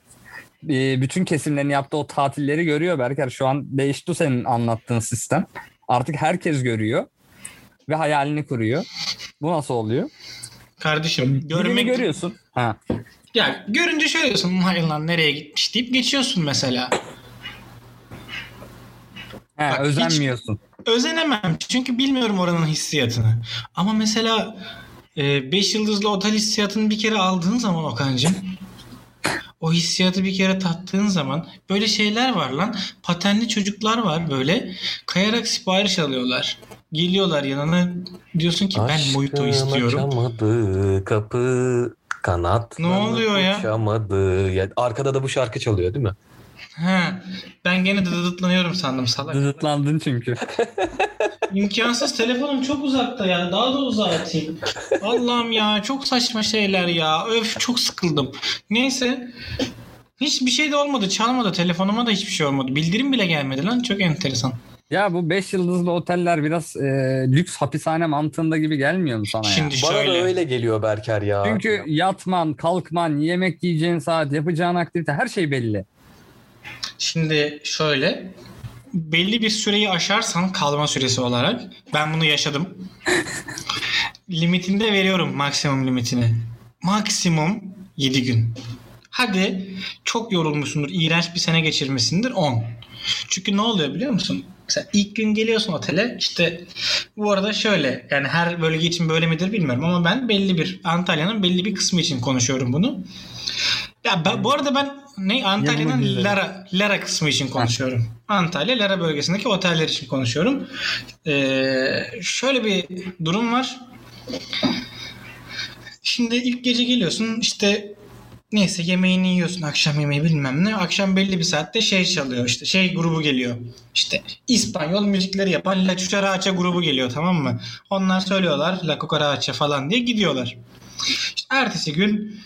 [SPEAKER 3] E, bütün kesimlerin yaptığı o tatilleri görüyor Berker. Şu an değişti senin anlattığın sistem. Artık herkes görüyor ve hayalini kuruyor. Bu nasıl oluyor?
[SPEAKER 1] Kardeşim
[SPEAKER 3] Birini
[SPEAKER 1] görmek
[SPEAKER 3] görüyorsun. Ha.
[SPEAKER 1] Ya görünce şöyle diyorsun hayır lan nereye gitmiş deyip geçiyorsun mesela.
[SPEAKER 3] He,
[SPEAKER 1] Bak,
[SPEAKER 3] özenmiyorsun.
[SPEAKER 1] Özenemem çünkü bilmiyorum oranın hissiyatını. Ama mesela 5 yıldızlı otel hissiyatını bir kere aldığın zaman Okan'cığım o hissiyatı bir kere tattığın zaman böyle şeyler var lan. Patenli çocuklar var böyle kayarak sipariş alıyorlar. Geliyorlar yanına diyorsun ki ben mojito
[SPEAKER 2] Aşkın
[SPEAKER 1] istiyorum.
[SPEAKER 2] açamadı kapı kanat.
[SPEAKER 1] Ne oluyor ya?
[SPEAKER 2] Uçamadı. Ya, arkada da bu şarkı çalıyor değil mi?
[SPEAKER 1] Ha, ben gene dıdıtlanıyorum sandım salak.
[SPEAKER 3] Dıdıtlandın çünkü.
[SPEAKER 1] İmkansız telefonum çok uzakta ya. Daha da uzağa atayım. Allah'ım ya çok saçma şeyler ya. Öf çok sıkıldım. Neyse. Hiçbir şey de olmadı. Çalmadı. Telefonuma da hiçbir şey olmadı. Bildirim bile gelmedi lan. Çok enteresan.
[SPEAKER 3] Ya bu 5 yıldızlı oteller biraz e, lüks hapishane mantığında gibi gelmiyor mu sana ya?
[SPEAKER 1] Şimdi
[SPEAKER 2] Bana
[SPEAKER 1] şöyle.
[SPEAKER 2] da öyle geliyor Berker ya.
[SPEAKER 3] Çünkü yatman, kalkman, yemek yiyeceğin saat, yapacağın aktivite her şey belli.
[SPEAKER 1] Şimdi şöyle. Belli bir süreyi aşarsan kalma süresi olarak. Ben bunu yaşadım. Limitinde veriyorum maksimum limitini. Maksimum 7 gün. Hadi çok yorulmuşsundur, iğrenç bir sene geçirmişsindir 10. Çünkü ne oluyor biliyor musun? Mesela ilk gün geliyorsun otele işte bu arada şöyle yani her bölge için böyle midir bilmiyorum ama ben belli bir Antalya'nın belli bir kısmı için konuşuyorum bunu. Ya ben, bu arada ben ne Antalya'nın. Lara Lara kısmı için konuşuyorum. Antalya Lara bölgesindeki oteller için konuşuyorum. Ee, şöyle bir durum var. Şimdi ilk gece geliyorsun işte neyse yemeğini yiyorsun akşam yemeği bilmem ne. Akşam belli bir saatte şey çalıyor işte şey grubu geliyor. İşte İspanyol müzikleri yapan La Cucaracha grubu geliyor tamam mı? Onlar söylüyorlar La Cucaracha falan diye gidiyorlar. İşte ertesi gün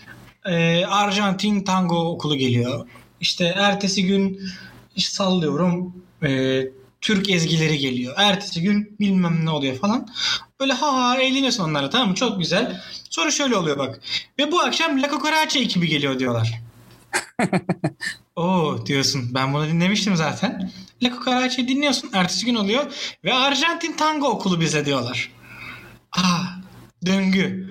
[SPEAKER 1] e, Arjantin tango okulu geliyor. İşte ertesi gün işte sallıyorum e, Türk ezgileri geliyor. Ertesi gün bilmem ne oluyor falan. Böyle ha ha eğleniyorsun onlarla tamam mı? Çok güzel. Sonra şöyle oluyor bak. Ve bu akşam La Cucaracha ekibi geliyor diyorlar. Oo diyorsun. Ben bunu dinlemiştim zaten. La Cucaracha'yı dinliyorsun. Ertesi gün oluyor. Ve Arjantin tango okulu bize diyorlar. Aa döngü.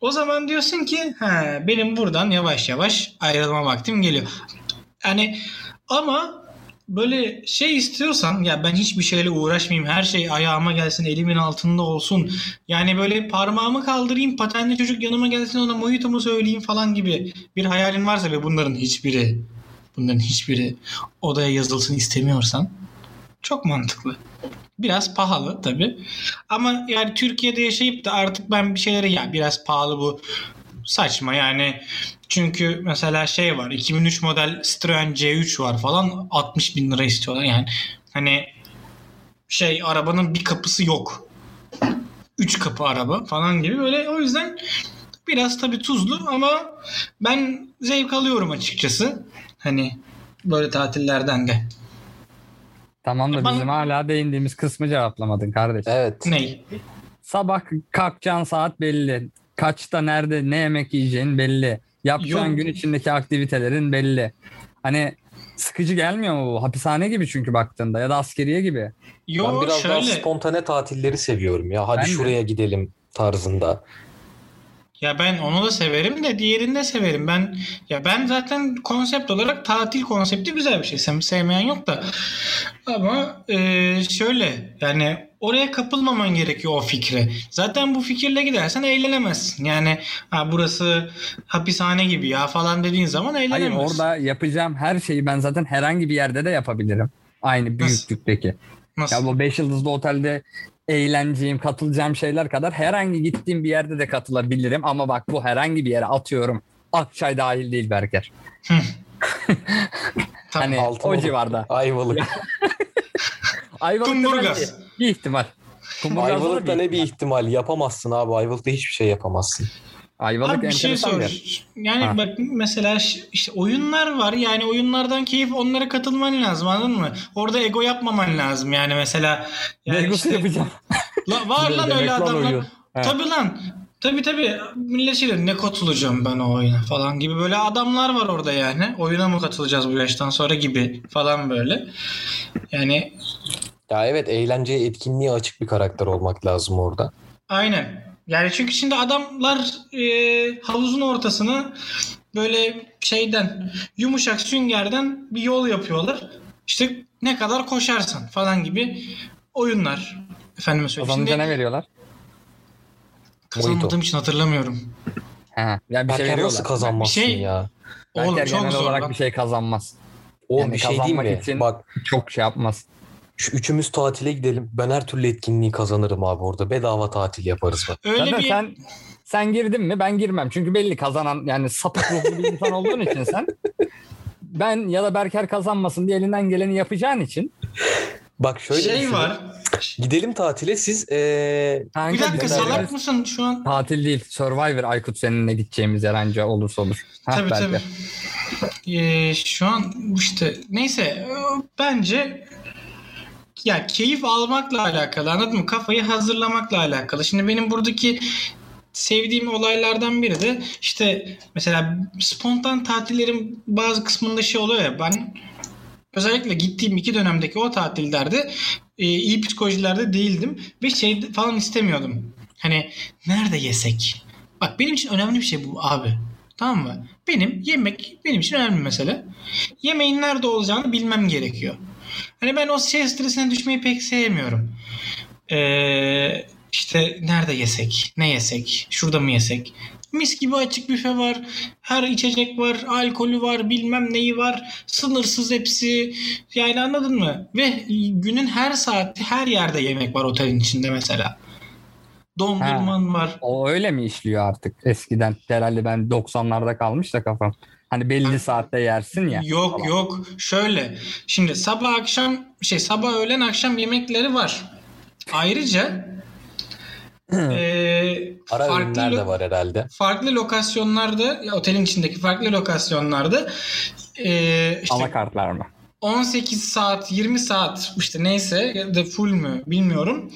[SPEAKER 1] O zaman diyorsun ki ha, benim buradan yavaş yavaş ayrılma vaktim geliyor. Yani ama böyle şey istiyorsan ya ben hiçbir şeyle uğraşmayayım her şey ayağıma gelsin elimin altında olsun yani böyle parmağımı kaldırayım patenli çocuk yanıma gelsin ona mojitomu söyleyeyim falan gibi bir hayalin varsa ve bunların hiçbiri bunların hiçbiri odaya yazılsın istemiyorsan çok mantıklı. Biraz pahalı tabi. Ama yani Türkiye'de yaşayıp da artık ben bir şeylere ya biraz pahalı bu saçma yani. Çünkü mesela şey var 2003 model Citroen C3 var falan 60 bin lira istiyorlar yani. Hani şey arabanın bir kapısı yok. 3 kapı araba falan gibi böyle o yüzden biraz tabi tuzlu ama ben zevk alıyorum açıkçası. Hani böyle tatillerden de.
[SPEAKER 3] Tamam da
[SPEAKER 1] Bana-
[SPEAKER 3] bizim hala değindiğimiz kısmı cevaplamadın kardeş.
[SPEAKER 2] Evet.
[SPEAKER 1] Ney?
[SPEAKER 3] Sabah kalkacağın saat belli. kaçta nerede ne yemek yiyeceğin belli. Yapacağın
[SPEAKER 1] Yok.
[SPEAKER 3] gün içindeki aktivitelerin belli. Hani sıkıcı gelmiyor mu bu? Hapishane gibi çünkü baktığında ya da askeriye gibi.
[SPEAKER 1] Yo
[SPEAKER 2] ben biraz daha
[SPEAKER 1] şöyle.
[SPEAKER 2] spontane tatilleri seviyorum ya. Hadi
[SPEAKER 3] Ben de.
[SPEAKER 2] şuraya gidelim tarzında.
[SPEAKER 1] Ya ben onu da severim de diğerini de severim. Ben ya ben zaten konsept olarak tatil konsepti güzel bir şey. Sevmeyen yok da. Ama e, şöyle yani oraya kapılmaman gerekiyor o fikre. Zaten bu fikirle gidersen eğlenemezsin. Yani ha burası hapishane gibi ya falan dediğin zaman
[SPEAKER 3] Hayır
[SPEAKER 1] eğlenemezsin.
[SPEAKER 3] orada yapacağım her şeyi ben zaten herhangi bir yerde de yapabilirim. Aynı büyüklükteki.
[SPEAKER 1] Nasıl?
[SPEAKER 3] Ya bu 5 yıldızlı otelde eğleneceğim, katılacağım şeyler kadar herhangi gittiğim bir yerde de katılabilirim. Ama bak bu herhangi bir yere atıyorum. Akçay dahil değil Berker. Hani
[SPEAKER 2] Altınoluk.
[SPEAKER 3] o civarda.
[SPEAKER 2] Ayvalık.
[SPEAKER 3] Ayvalık'ta
[SPEAKER 1] Kumburgaz.
[SPEAKER 3] bir ihtimal. Kumburgaz'da da
[SPEAKER 2] Ayvalık'ta ne bir
[SPEAKER 3] ihtimal.
[SPEAKER 2] yapamazsın abi. Ayvalık'ta hiçbir şey yapamazsın.
[SPEAKER 3] Ayvalık
[SPEAKER 1] Abi bir şey sor.
[SPEAKER 3] bir.
[SPEAKER 1] Yani
[SPEAKER 3] Ha.
[SPEAKER 1] bak mesela işte oyunlar var. Yani oyunlardan keyif onlara katılman lazım anladın mı? Orada ego yapmaman lazım yani mesela. Yani
[SPEAKER 3] Legosu
[SPEAKER 1] işte-
[SPEAKER 3] yapacağım.
[SPEAKER 1] La, var lan öyle adamlar. Tabii lan. Tabii tabii. Millet şey diyor, ne katılacağım ben o oyuna falan gibi böyle adamlar var orada yani. Oyuna mı katılacağız bu yaştan sonra gibi falan böyle. Yani
[SPEAKER 2] Ya evet eğlenceye, etkinliğe açık bir karakter olmak lazım orada.
[SPEAKER 1] aynen. Yani çünkü şimdi adamlar e, havuzun ortasına böyle şeyden yumuşak süngerden bir yol yapıyorlar. İşte ne kadar koşarsan falan gibi oyunlar. Efendime söyleyeyim.
[SPEAKER 3] Kazanınca
[SPEAKER 1] Şimdi
[SPEAKER 3] ne veriyorlar?
[SPEAKER 1] kazanmadığım için hatırlamıyorum.
[SPEAKER 3] Ha, yani bir şey
[SPEAKER 2] Berker
[SPEAKER 3] veriyorlar.
[SPEAKER 2] nasıl kazanmazsın
[SPEAKER 1] Bir şey-
[SPEAKER 2] ya?
[SPEAKER 1] Oğlum
[SPEAKER 3] Berker
[SPEAKER 1] çok
[SPEAKER 3] genel
[SPEAKER 1] zor
[SPEAKER 3] olarak
[SPEAKER 1] lan.
[SPEAKER 3] bir şey kazanmaz.
[SPEAKER 2] O
[SPEAKER 3] Yani
[SPEAKER 2] bir şey değil
[SPEAKER 3] kazanmak
[SPEAKER 2] mi?
[SPEAKER 3] için-
[SPEAKER 2] Bak
[SPEAKER 3] Çok şey yapmaz.
[SPEAKER 2] Şu üçümüz tatile gidelim. Ben her türlü etkinliği kazanırım abi orada. Bedava tatil yaparız bak.
[SPEAKER 1] Öyle
[SPEAKER 3] Zaten
[SPEAKER 1] bir
[SPEAKER 3] sen sen girdin mi ben girmem. Çünkü belli kazanan yani sapık ruhlu bir insan olduğun için sen ben ya da Berker kazanmasın diye elinden geleni yapacağın için
[SPEAKER 2] Bak şöyle
[SPEAKER 1] şey
[SPEAKER 2] düşünün.
[SPEAKER 1] var.
[SPEAKER 2] Gidelim tatile siz ee,
[SPEAKER 3] Kanka,
[SPEAKER 1] Bir dakika salak mısın şu an?
[SPEAKER 3] Tatil değil. Survivor Aykut seninle gideceğimiz yer anca olursa olur.
[SPEAKER 1] Tabii
[SPEAKER 3] Berker.
[SPEAKER 1] tabii. Ee, şu an işte neyse bence ya keyif almakla alakalı anladın mı? Kafayı hazırlamakla alakalı. Şimdi benim buradaki sevdiğim olaylardan biri de işte mesela spontan tatillerin bazı kısmında şey oluyor ya ben özellikle gittiğim iki dönemdeki o tatillerde e, iyi psikolojilerde değildim ve şey falan istemiyordum. Hani nerede yesek? Bak benim için önemli bir şey bu abi. Tamam mı? Benim yemek benim için önemli mesele. Yemeğin nerede olacağını bilmem gerekiyor. Hani ben o şey stresine düşmeyi pek sevmiyorum. Ee, işte nerede yesek, ne yesek, şurada mı yesek? Mis gibi açık büfe var. Her içecek var, alkolü var, bilmem neyi var. Sınırsız hepsi. Yani anladın mı? Ve günün her saati her yerde yemek var otelin içinde mesela. Dondurman var.
[SPEAKER 3] O öyle mi işliyor artık eskiden? Herhalde ben 90'larda kalmış da kafam. Hani belli saatte yersin ya.
[SPEAKER 1] Yok
[SPEAKER 3] falan.
[SPEAKER 1] yok. Şöyle. Şimdi sabah akşam şey sabah öğlen akşam yemekleri var. Ayrıca eee,
[SPEAKER 2] ara
[SPEAKER 1] farklı
[SPEAKER 2] de var herhalde.
[SPEAKER 1] farklı lokasyonlarda ya otelin içindeki farklı lokasyonlarda eee işte
[SPEAKER 3] Alakartlar mı?
[SPEAKER 1] 18 saat 20 saat işte neyse ya da full mü bilmiyorum.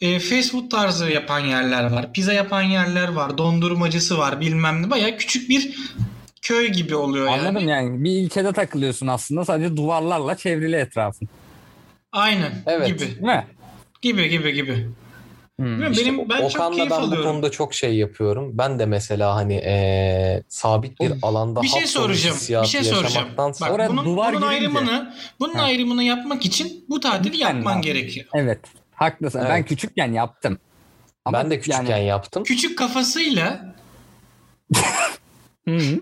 [SPEAKER 1] E, fast food tarzı yapan yerler var. Pizza yapan yerler var. Dondurmacısı var bilmem ne. Baya küçük bir köy gibi oluyor yani.
[SPEAKER 3] Anladım yani. Bir ilçede takılıyorsun aslında. Sadece duvarlarla çevrili etrafın.
[SPEAKER 1] Aynen
[SPEAKER 2] Evet.
[SPEAKER 1] gibi.
[SPEAKER 3] Değil mi?
[SPEAKER 1] Gibi gibi gibi.
[SPEAKER 3] Hmm.
[SPEAKER 2] İşte
[SPEAKER 1] benim ben çok
[SPEAKER 2] Okan'la
[SPEAKER 1] keyif
[SPEAKER 2] ben bu
[SPEAKER 1] alıyorum.
[SPEAKER 2] konuda çok şey yapıyorum. Ben de mesela hani ee, sabit bir
[SPEAKER 3] Oğlum,
[SPEAKER 2] alanda
[SPEAKER 1] Bir şey soracağım. Bir şey soracağım. Bak bunun,
[SPEAKER 3] duvar
[SPEAKER 1] bunun ayrımını bunun
[SPEAKER 3] Ha.
[SPEAKER 1] ayrımını yapmak için bu tatili yapman
[SPEAKER 3] abi.
[SPEAKER 1] gerekiyor.
[SPEAKER 3] Evet. Haklısın. Ben
[SPEAKER 2] Evet.
[SPEAKER 3] küçükken yaptım. Ama
[SPEAKER 2] ben de küçükken
[SPEAKER 3] yani-
[SPEAKER 2] yaptım.
[SPEAKER 1] Küçük kafasıyla
[SPEAKER 3] Hı hı.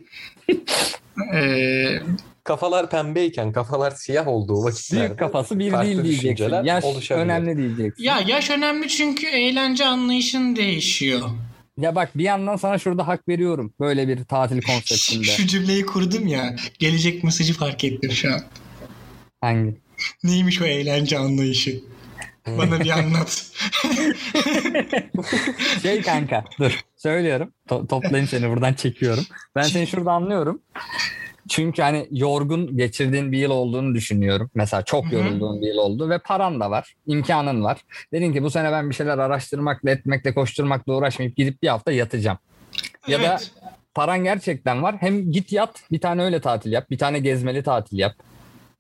[SPEAKER 1] e,
[SPEAKER 2] Kafalar pembeyken kafalar siyah olduğu vakitlerde
[SPEAKER 3] Büyük kafası bir değil diyeceksin. Yaş
[SPEAKER 2] oluşabilir.
[SPEAKER 3] önemli diyeceksin.
[SPEAKER 1] ya yaş önemli çünkü eğlence anlayışın değişiyor.
[SPEAKER 3] Ya bak bir yandan sana şurada hak veriyorum. Böyle bir tatil konseptinde.
[SPEAKER 1] Şu cümleyi kurdum ya. Gelecek mesajı fark ettim şu an.
[SPEAKER 3] Hangi?
[SPEAKER 1] Neymiş o eğlence anlayışı? Bana bir anlat.
[SPEAKER 3] Şey kanka dur söylüyorum. To- toplayayım seni buradan çekiyorum. Ben seni şurada anlıyorum. Çünkü hani yorgun geçirdiğin bir yıl olduğunu düşünüyorum. Mesela çok yorulduğun bir yıl oldu ve paran da var, imkanın var. Dedin ki bu sene ben bir şeyler araştırmakla, etmekle, koşturmakla uğraşmayıp gidip bir hafta yatacağım. Ya da
[SPEAKER 1] Evet.
[SPEAKER 3] paran gerçekten var. Hem git yat, bir tane öyle tatil yap, bir tane gezmeli tatil yap.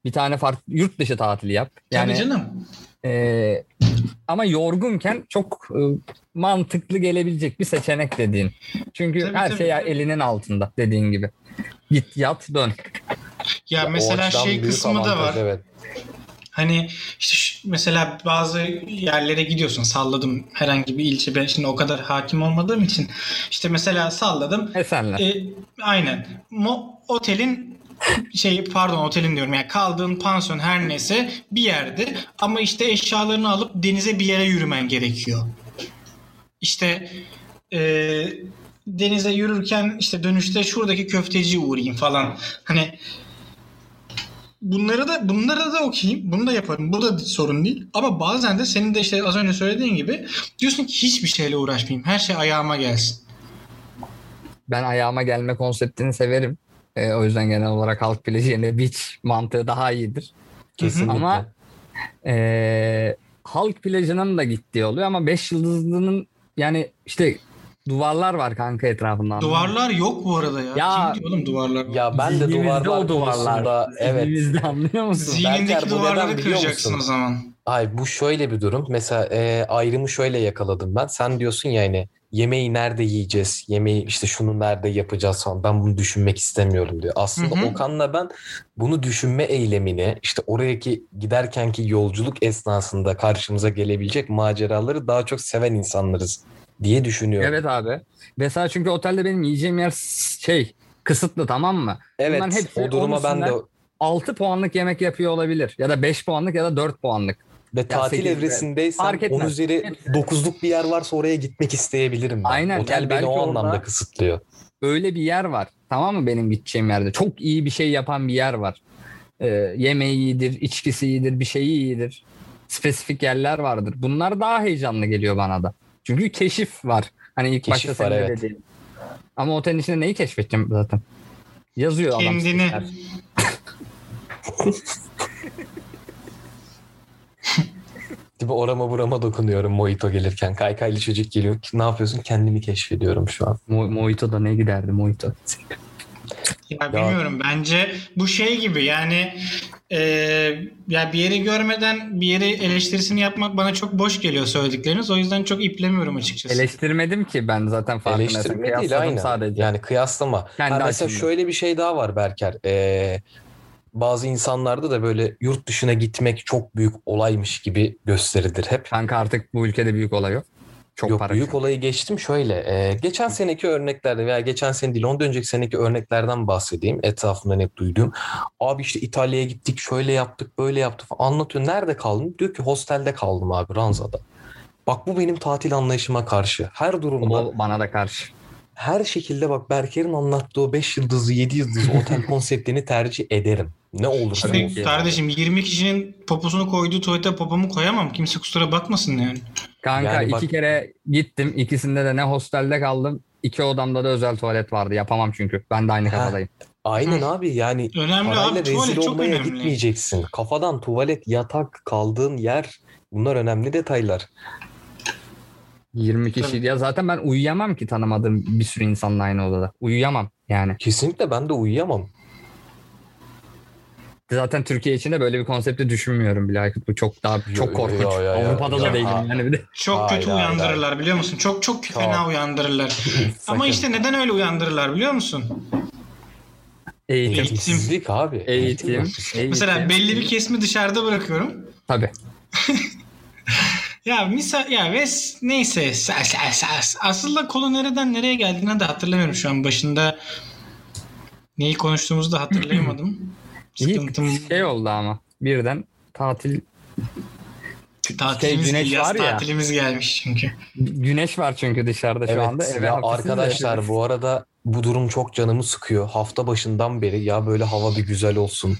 [SPEAKER 3] Bir tane farklı yurt dışı tatili yap.
[SPEAKER 1] Tabii
[SPEAKER 3] Yani
[SPEAKER 1] canım.
[SPEAKER 3] ee, ama yorgunken çok e, mantıklı gelebilecek bir seçenek dediğin. Çünkü
[SPEAKER 1] Tabii,
[SPEAKER 3] her
[SPEAKER 1] tabii,
[SPEAKER 3] şey
[SPEAKER 1] tabii.
[SPEAKER 3] elinin altında dediğin gibi. Git yat dön.
[SPEAKER 1] Ya,
[SPEAKER 2] O
[SPEAKER 1] mesela şey kısmı da var.
[SPEAKER 2] Evet.
[SPEAKER 1] Hani işte şu- mesela bazı yerlere gidiyorsun salladım herhangi bir ilçe ben şimdi o kadar hakim olmadığım için işte mesela salladım
[SPEAKER 3] Esenler.
[SPEAKER 1] e, aynen Mo, otelin şey pardon otelin diyorum yani kaldığın pansiyon her neyse bir yerde ama işte eşyalarını alıp denize bir yere yürümen gerekiyor. İşte e, denize yürürken işte dönüşte şuradaki köfteciye uğrayayım falan. Hani bunları da bunlara da okuyayım. Bunu da yaparım. Bu da sorun değil. Ama bazen de senin de işte az önce söylediğin gibi diyorsun ki hiçbir şeyle uğraşmayayım. Her şey ayağıma gelsin.
[SPEAKER 3] Ben ayağıma gelme konseptini severim. Ee, o yüzden genel olarak halk plajı yerine beach mantığı daha iyidir.
[SPEAKER 2] Kesinlikle.
[SPEAKER 3] Ama ee, halk plajının da gittiği oluyor ama 5 yıldızlının yani işte duvarlar var kanka etrafında.
[SPEAKER 1] Duvarlar yok bu arada ya.
[SPEAKER 3] Ya-
[SPEAKER 1] Kim diyor oğlum duvarlar var?
[SPEAKER 2] ya ben de duvarlar
[SPEAKER 3] o duvarlar.
[SPEAKER 2] konusunda evet
[SPEAKER 3] Zihnimizde anlıyor musun?
[SPEAKER 2] Berker,
[SPEAKER 1] Zihnindeki
[SPEAKER 2] neden
[SPEAKER 1] duvarları kıracaksın
[SPEAKER 2] musun?
[SPEAKER 1] o zaman.
[SPEAKER 2] Ay bu şöyle bir durum. Mesela e, ayrımı şöyle yakaladım ben. Sen diyorsun ya hani yemeği nerede yiyeceğiz? Yemeği işte şunu nerede yapacağız falan. Ben bunu düşünmek istemiyorum diyor. Aslında
[SPEAKER 1] Hı hı.
[SPEAKER 2] Okan'la ben bunu düşünme eylemini işte oraya giderkenki yolculuk esnasında karşımıza gelebilecek maceraları daha çok seven insanlarız diye düşünüyorum.
[SPEAKER 3] Evet abi. Mesela çünkü otelde benim yiyeceğim yer şey kısıtlı tamam mı?
[SPEAKER 2] Evet,
[SPEAKER 3] hepsi
[SPEAKER 2] o duruma ben de
[SPEAKER 3] 6 puanlık yemek yapıyor olabilir. Ya da 5 puanlık ya da 4 puanlık.
[SPEAKER 2] Ve tatil evresindeysen onun üzeri dokuzluk bir yer varsa oraya gitmek isteyebilirim ben.
[SPEAKER 3] Aynen,
[SPEAKER 2] Otel
[SPEAKER 3] yani
[SPEAKER 2] beni
[SPEAKER 3] belki
[SPEAKER 2] o anlamda kısıtlıyor.
[SPEAKER 3] Öyle bir yer var. Tamam mı benim gideceğim yerde? Çok iyi bir şey yapan bir yer var. Ee, yemeği iyidir, içkisi iyidir, bir şeyi iyidir. Spesifik yerler vardır. Bunlar daha heyecanlı geliyor bana da. Çünkü keşif var. Hani ilk
[SPEAKER 2] Keşif
[SPEAKER 3] başta
[SPEAKER 2] var, evet.
[SPEAKER 3] dediğin. Ama otelin içinde neyi keşfedeceğim zaten? Yazıyor adam.
[SPEAKER 1] Kendini.
[SPEAKER 2] mi? Orama burama dokunuyorum mojito gelirken. Kaykaylı çocuk geliyor. Ne yapıyorsun? Kendimi keşfediyorum şu an.
[SPEAKER 3] Mo- Mojito da ne giderdi Mojito.
[SPEAKER 1] Ya bilmiyorum bence bu şey gibi yani e, ya bir yeri görmeden bir yeri eleştirisini yapmak bana çok boş geliyor söyledikleriniz. O yüzden çok iplemiyorum açıkçası.
[SPEAKER 3] Eleştirmedim ki ben zaten farkındaysan.
[SPEAKER 2] Eleştirme değil aynen.
[SPEAKER 3] sadece.
[SPEAKER 2] Yani kıyaslama.
[SPEAKER 3] Kendi
[SPEAKER 2] Ha, mesela şöyle bir şey daha var Berker. Ee, bazı insanlarda da böyle yurt dışına gitmek çok büyük olaymış gibi gösterilir hep.
[SPEAKER 3] Kanka artık bu ülkede büyük olay yok. Çok
[SPEAKER 2] Yok
[SPEAKER 3] para.
[SPEAKER 2] büyük
[SPEAKER 3] çünkü.
[SPEAKER 2] olayı geçtim şöyle. e, geçen seneki örneklerde veya geçen sene değil ondan önceki seneki örneklerden bahsedeyim. Etrafımdan hep duyduğum. Abi işte İtalya'ya gittik şöyle yaptık böyle yaptık falan anlatıyor. Nerede kaldın? Diyor ki hostelde kaldım abi Ranza'da. Bak bu benim tatil anlayışıma karşı. Her durumda
[SPEAKER 3] O bana da karşı.
[SPEAKER 2] her şekilde bak Berker'in anlattığı o 5 yıldızlı 7 yıldızlı otel konseptini tercih ederim. Ne
[SPEAKER 3] Tabii
[SPEAKER 1] Şimdi kardeşim 20 kişinin poposunu koyduğu tuvalete popomu koyamam. Kimse kusura bakmasın yani.
[SPEAKER 3] Kanka
[SPEAKER 2] Yani
[SPEAKER 3] iki
[SPEAKER 2] bak-
[SPEAKER 3] kere gittim. İkisinde de ne hostelde kaldım. İki odamda da özel tuvalet vardı. Yapamam çünkü. Ben de aynı
[SPEAKER 2] Ha.
[SPEAKER 3] kafadayım.
[SPEAKER 2] Aynen
[SPEAKER 1] Hı.
[SPEAKER 2] abi yani
[SPEAKER 1] Önemli
[SPEAKER 2] parayla
[SPEAKER 1] abi
[SPEAKER 2] rezil
[SPEAKER 1] tuvalet çok
[SPEAKER 2] olmaya
[SPEAKER 1] önemli.
[SPEAKER 2] gitmeyeceksin. Kafadan tuvalet, yatak, kaldığın yer bunlar önemli detaylar.
[SPEAKER 3] 20 kişi. Ya zaten ben uyuyamam ki tanımadığım bir sürü insanla aynı odada. Uyuyamam yani.
[SPEAKER 2] Kesinlikle ben de uyuyamam.
[SPEAKER 3] Zaten Türkiye içinde böyle bir konsepti düşünmüyorum bile Aykut. Bu çok daha
[SPEAKER 2] Yo-
[SPEAKER 3] çok korkunç.
[SPEAKER 2] yo- yo- yo-
[SPEAKER 3] Avrupa'da
[SPEAKER 2] yo-
[SPEAKER 3] da değilim
[SPEAKER 2] ha.
[SPEAKER 3] yani bir de.
[SPEAKER 1] Çok
[SPEAKER 2] Hayır,
[SPEAKER 1] kötü
[SPEAKER 2] hayır,
[SPEAKER 1] uyandırırlar biliyor musun? Çok çok
[SPEAKER 2] Çok.
[SPEAKER 1] fena uyandırırlar. Ama işte neden öyle uyandırırlar biliyor musun?
[SPEAKER 3] Eğitim.
[SPEAKER 2] Eğitimsizlik abi.
[SPEAKER 3] Eğitim. eğitim.
[SPEAKER 1] Mesela belli bir kesimi dışarıda bırakıyorum.
[SPEAKER 3] Tabii.
[SPEAKER 1] Ya misal ya ve s- neyse s- s- s- aslında konu nereden nereye geldiğini de hatırlamıyorum şu an başında. Neyi konuştuğumuzu da hatırlayamadım.
[SPEAKER 3] İyi
[SPEAKER 1] Sıkıntım
[SPEAKER 3] şey oldu ama. Birden tatil
[SPEAKER 1] tatilimiz
[SPEAKER 3] şey, güneş
[SPEAKER 1] yaz
[SPEAKER 3] var ya.
[SPEAKER 1] tatilimiz gelmiş çünkü.
[SPEAKER 3] güneş var çünkü dışarıda şu
[SPEAKER 2] Evet
[SPEAKER 3] anda. Eve
[SPEAKER 2] ya
[SPEAKER 3] haklısınız
[SPEAKER 2] arkadaşlar bu arada bu durum çok canımı sıkıyor. Hafta başından beri ya böyle hava bir güzel olsun.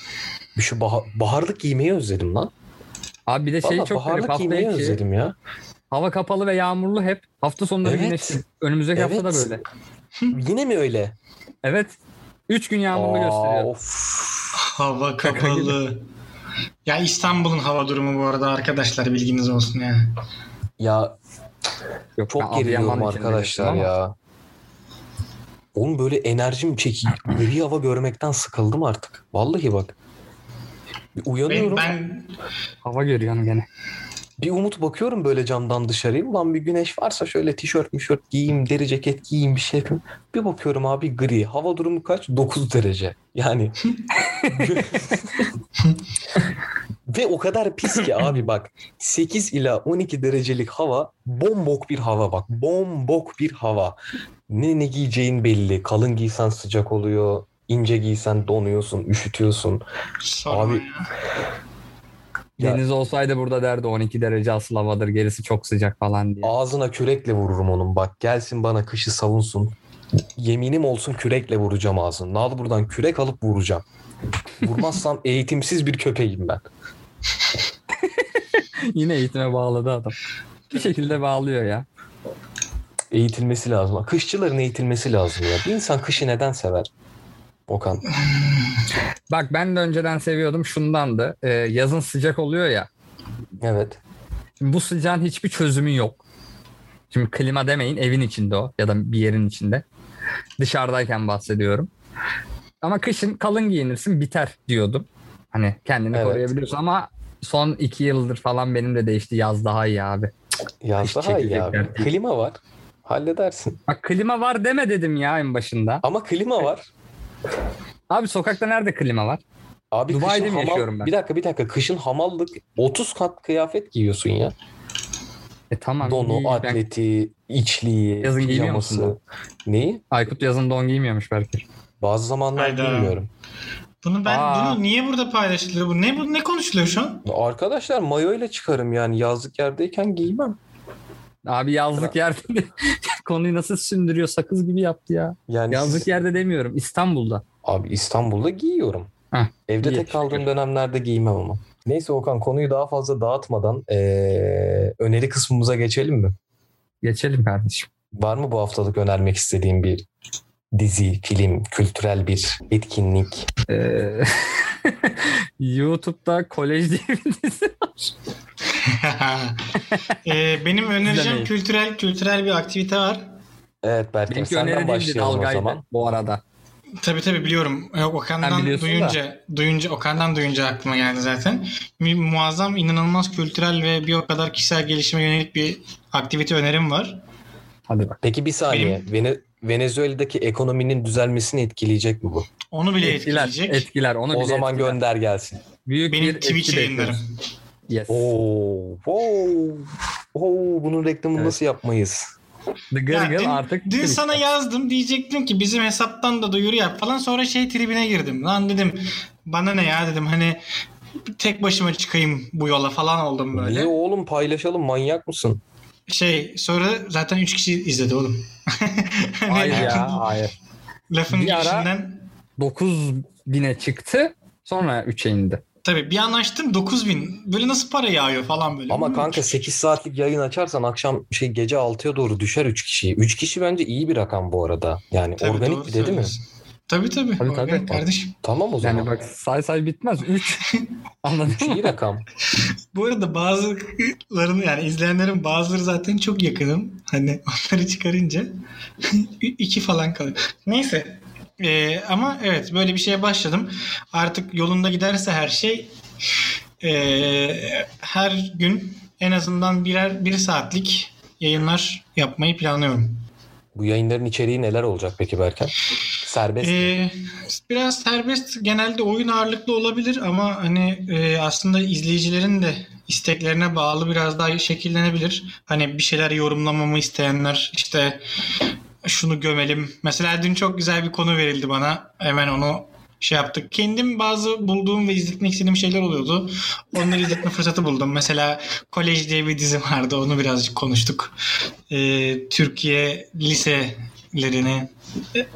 [SPEAKER 2] Bir şu baha- baharlık giymeyi özledim lan.
[SPEAKER 3] Abi bir de şey çok garip.
[SPEAKER 2] baharlık giymeyi özledim ya.
[SPEAKER 3] hava kapalı ve yağmurlu hep. Hafta sonları
[SPEAKER 2] Evet.
[SPEAKER 3] güneşli. Önümüzdeki hafta da
[SPEAKER 2] Evet.
[SPEAKER 3] böyle.
[SPEAKER 2] Yine mi öyle?
[SPEAKER 3] Evet. 3 gün yağmurlu
[SPEAKER 2] Aa,
[SPEAKER 3] gösteriyor.
[SPEAKER 2] Of.
[SPEAKER 1] Hava kapalı. Ya İstanbul'un hava durumu bu arada arkadaşlar bilginiz olsun yani.
[SPEAKER 2] Ya
[SPEAKER 3] Yok,
[SPEAKER 2] çok geriliyorum arkadaşlar ya. Oğlum böyle enerjim çekiyor. Gri hava görmekten sıkıldım artık. Vallahi bak. Uyanıyorum.
[SPEAKER 1] Ben, ben
[SPEAKER 3] Hava görüyorsun gene.
[SPEAKER 2] Bir umut bakıyorum böyle camdan dışarıya. Ulan bir güneş varsa şöyle tişört mişört giyeyim, deri ceket giyeyim bir şey yapayım. Bir bakıyorum abi gri. Hava durumu kaç? 9 derece. Yani. Ve o kadar pis ki abi bak. 8 ila 12 derecelik hava bombok bir hava bak. Bombok bir hava. Ne ne giyeceğin belli. Kalın giysen sıcak oluyor. ince giysen donuyorsun, üşütüyorsun.
[SPEAKER 1] sorma
[SPEAKER 2] Abi-
[SPEAKER 1] ya.
[SPEAKER 2] Ya-
[SPEAKER 3] Deniz olsaydı burada derdi 12 derece asıl havadır gerisi çok sıcak falan diye.
[SPEAKER 2] Ağzına kürekle vururum onun bak. Gelsin bana kışı savunsun. Yeminim olsun kürekle vuracağım ağzını. Nal buradan kürek alıp vuracağım. Vurmazsam eğitimsiz bir köpeğim ben.
[SPEAKER 3] Yine eğitime bağladı adam. Bir şekilde bağlıyor ya.
[SPEAKER 2] Eğitilmesi lazım. Kışçıların eğitilmesi lazım ya. Bir insan kışı neden sever? Okan.
[SPEAKER 3] Bak ben de önceden seviyordum şundandı. Ee, yazın sıcak oluyor ya.
[SPEAKER 2] Evet.
[SPEAKER 3] Şimdi bu sıcağın hiçbir çözümü yok. Şimdi klima demeyin evin içinde o ya da bir yerin içinde. Dışarıdayken bahsediyorum. Ama kışın kalın giyinirsin biter diyordum. Hani kendini
[SPEAKER 2] Evet.
[SPEAKER 3] koruyabiliyorsun ama son iki yıldır falan benim de değişti. Yaz daha iyi abi.
[SPEAKER 2] Yaz
[SPEAKER 3] Kış
[SPEAKER 2] daha iyi abi.
[SPEAKER 3] çekecekler.
[SPEAKER 2] Klima var. Halledersin.
[SPEAKER 3] Bak klima var deme dedim ya en başında.
[SPEAKER 2] Ama klima var.
[SPEAKER 3] Abi sokakta nerede klima var?
[SPEAKER 2] Abi
[SPEAKER 3] Dubai'de
[SPEAKER 2] kışın
[SPEAKER 3] mi
[SPEAKER 2] hamal...
[SPEAKER 3] yaşıyorum ben?
[SPEAKER 2] Bir dakika bir dakika. Kışın hamallık 30 kat kıyafet giyiyorsun ya.
[SPEAKER 3] E tamam.
[SPEAKER 2] Donu.
[SPEAKER 3] Ben-
[SPEAKER 2] atleti, içliği,
[SPEAKER 3] Yazın
[SPEAKER 2] pijaması. Neyi?
[SPEAKER 3] Aykut yazın don giymiyormuş belki.
[SPEAKER 2] Bazı zamanlar
[SPEAKER 1] Hayda.
[SPEAKER 2] bilmiyorum.
[SPEAKER 1] Bunu ben
[SPEAKER 3] Aa.
[SPEAKER 1] bunu niye burada paylaşılıyor? Bu ne bu ne konuşuluyor şu an?
[SPEAKER 2] Arkadaşlar mayo ile çıkarım yani yazlık yerdeyken giymem.
[SPEAKER 3] Abi yazlık yerde konuyu nasıl sündürüyor sakız gibi yaptı ya.
[SPEAKER 2] Yani
[SPEAKER 3] Yazlık yerde demiyorum İstanbul'da.
[SPEAKER 2] Abi İstanbul'da giyiyorum.
[SPEAKER 3] Heh,
[SPEAKER 2] Evde tek kaldığım
[SPEAKER 3] şükür.
[SPEAKER 2] dönemlerde giymem ama. Neyse Okan konuyu daha fazla dağıtmadan eee, öneri kısmımıza geçelim mi?
[SPEAKER 3] Geçelim kardeşim.
[SPEAKER 2] Var mı bu haftalık önermek istediğin bir dizi, film, kültürel bir etkinlik?
[SPEAKER 3] Ee, YouTube'da kolej diye bir dizi var.
[SPEAKER 1] Ee, benim önereceğim kültürel kültürel bir aktivite var.
[SPEAKER 2] Evet
[SPEAKER 3] Benimki
[SPEAKER 2] senden başlayalım o zaman.
[SPEAKER 3] bu arada.
[SPEAKER 1] Tabii tabii biliyorum.
[SPEAKER 3] Sen
[SPEAKER 1] Okan'dan
[SPEAKER 3] biliyorsun da.
[SPEAKER 1] duyunca, duyunca Okan'dan duyunca aklıma geldi zaten. Mu- Muazzam, inanılmaz kültürel ve bir o kadar kişisel gelişime yönelik bir aktivite önerim var.
[SPEAKER 3] Hadi bak.
[SPEAKER 2] Peki bir saniye. Vene- Venezuela'daki ekonominin düzelmesini etkileyecek mi bu?
[SPEAKER 1] Onu bile
[SPEAKER 3] Etkiler,
[SPEAKER 1] etkileyecek.
[SPEAKER 3] etkiler. Onu
[SPEAKER 2] o
[SPEAKER 3] bile
[SPEAKER 2] zaman
[SPEAKER 3] etkiler.
[SPEAKER 2] gönder gelsin.
[SPEAKER 3] Büyük
[SPEAKER 1] Benim
[SPEAKER 3] bir
[SPEAKER 1] Twitch
[SPEAKER 3] etki
[SPEAKER 1] yayınlarım.
[SPEAKER 3] Yes.
[SPEAKER 2] Oo, oo, oo, bunun reklamını
[SPEAKER 3] Evet.
[SPEAKER 2] nasıl yapmayız?
[SPEAKER 3] The Gırgıl
[SPEAKER 1] dün,
[SPEAKER 3] artık
[SPEAKER 1] dün
[SPEAKER 3] Twitch'te.
[SPEAKER 1] sana yazdım diyecektim ki bizim hesaptan da duyuru yap falan sonra şey tribine girdim. Lan dedim bana ne ya dedim hani tek başıma çıkayım bu yola falan oldum böyle.
[SPEAKER 2] Niye oğlum paylaşalım manyak mısın?
[SPEAKER 1] Şey sonra zaten 3 kişi izledi oğlum.
[SPEAKER 3] Hayır ya hayır.
[SPEAKER 1] Lafın
[SPEAKER 3] Bir ara-
[SPEAKER 1] girişinden
[SPEAKER 3] 9 bine çıktı sonra 3'e indi.
[SPEAKER 1] Tabii bir an açtım 9000 böyle nasıl para yağıyor falan böyle.
[SPEAKER 2] Ama kanka 8 saatlik yayın açarsan akşam şey gece 6'ya doğru düşer 3 kişi. 3 kişi bence iyi bir rakam bu arada. Yani
[SPEAKER 1] Tabii,
[SPEAKER 2] organik bir dedi mi?
[SPEAKER 1] söylüyorsun. Tabii tabii.
[SPEAKER 3] Tabii,
[SPEAKER 1] Organik
[SPEAKER 3] tabii.
[SPEAKER 1] kardeşim.
[SPEAKER 2] Tamam o zaman.
[SPEAKER 3] Yani bak say say bitmez. 3. Anladın
[SPEAKER 2] iyi rakam.
[SPEAKER 1] Bu arada bazılarını yani izleyenlerin bazıları zaten çok yakınım. Hani onları çıkarınca iki falan kalıyor. Neyse. Ee, ama evet böyle bir şeye başladım. Artık yolunda giderse her şey ee, her gün en azından birer bir saatlik yayınlar yapmayı planlıyorum.
[SPEAKER 2] Bu yayınların içeriği neler olacak peki Berker? Serbest mi?
[SPEAKER 1] Ee, biraz serbest genelde oyun ağırlıklı olabilir ama hani e, aslında izleyicilerin de isteklerine bağlı biraz daha şekillenebilir. Hani bir şeyler yorumlamamı isteyenler işte şunu gömelim. Mesela dün çok güzel bir konu verildi bana. Hemen onu şey yaptık. Kendim bazı bulduğum ve izletmek istediğim şeyler oluyordu. Onları izletme fırsatı buldum. Mesela Kolej diye bir dizi vardı. Onu birazcık konuştuk. Ee, Türkiye liselerini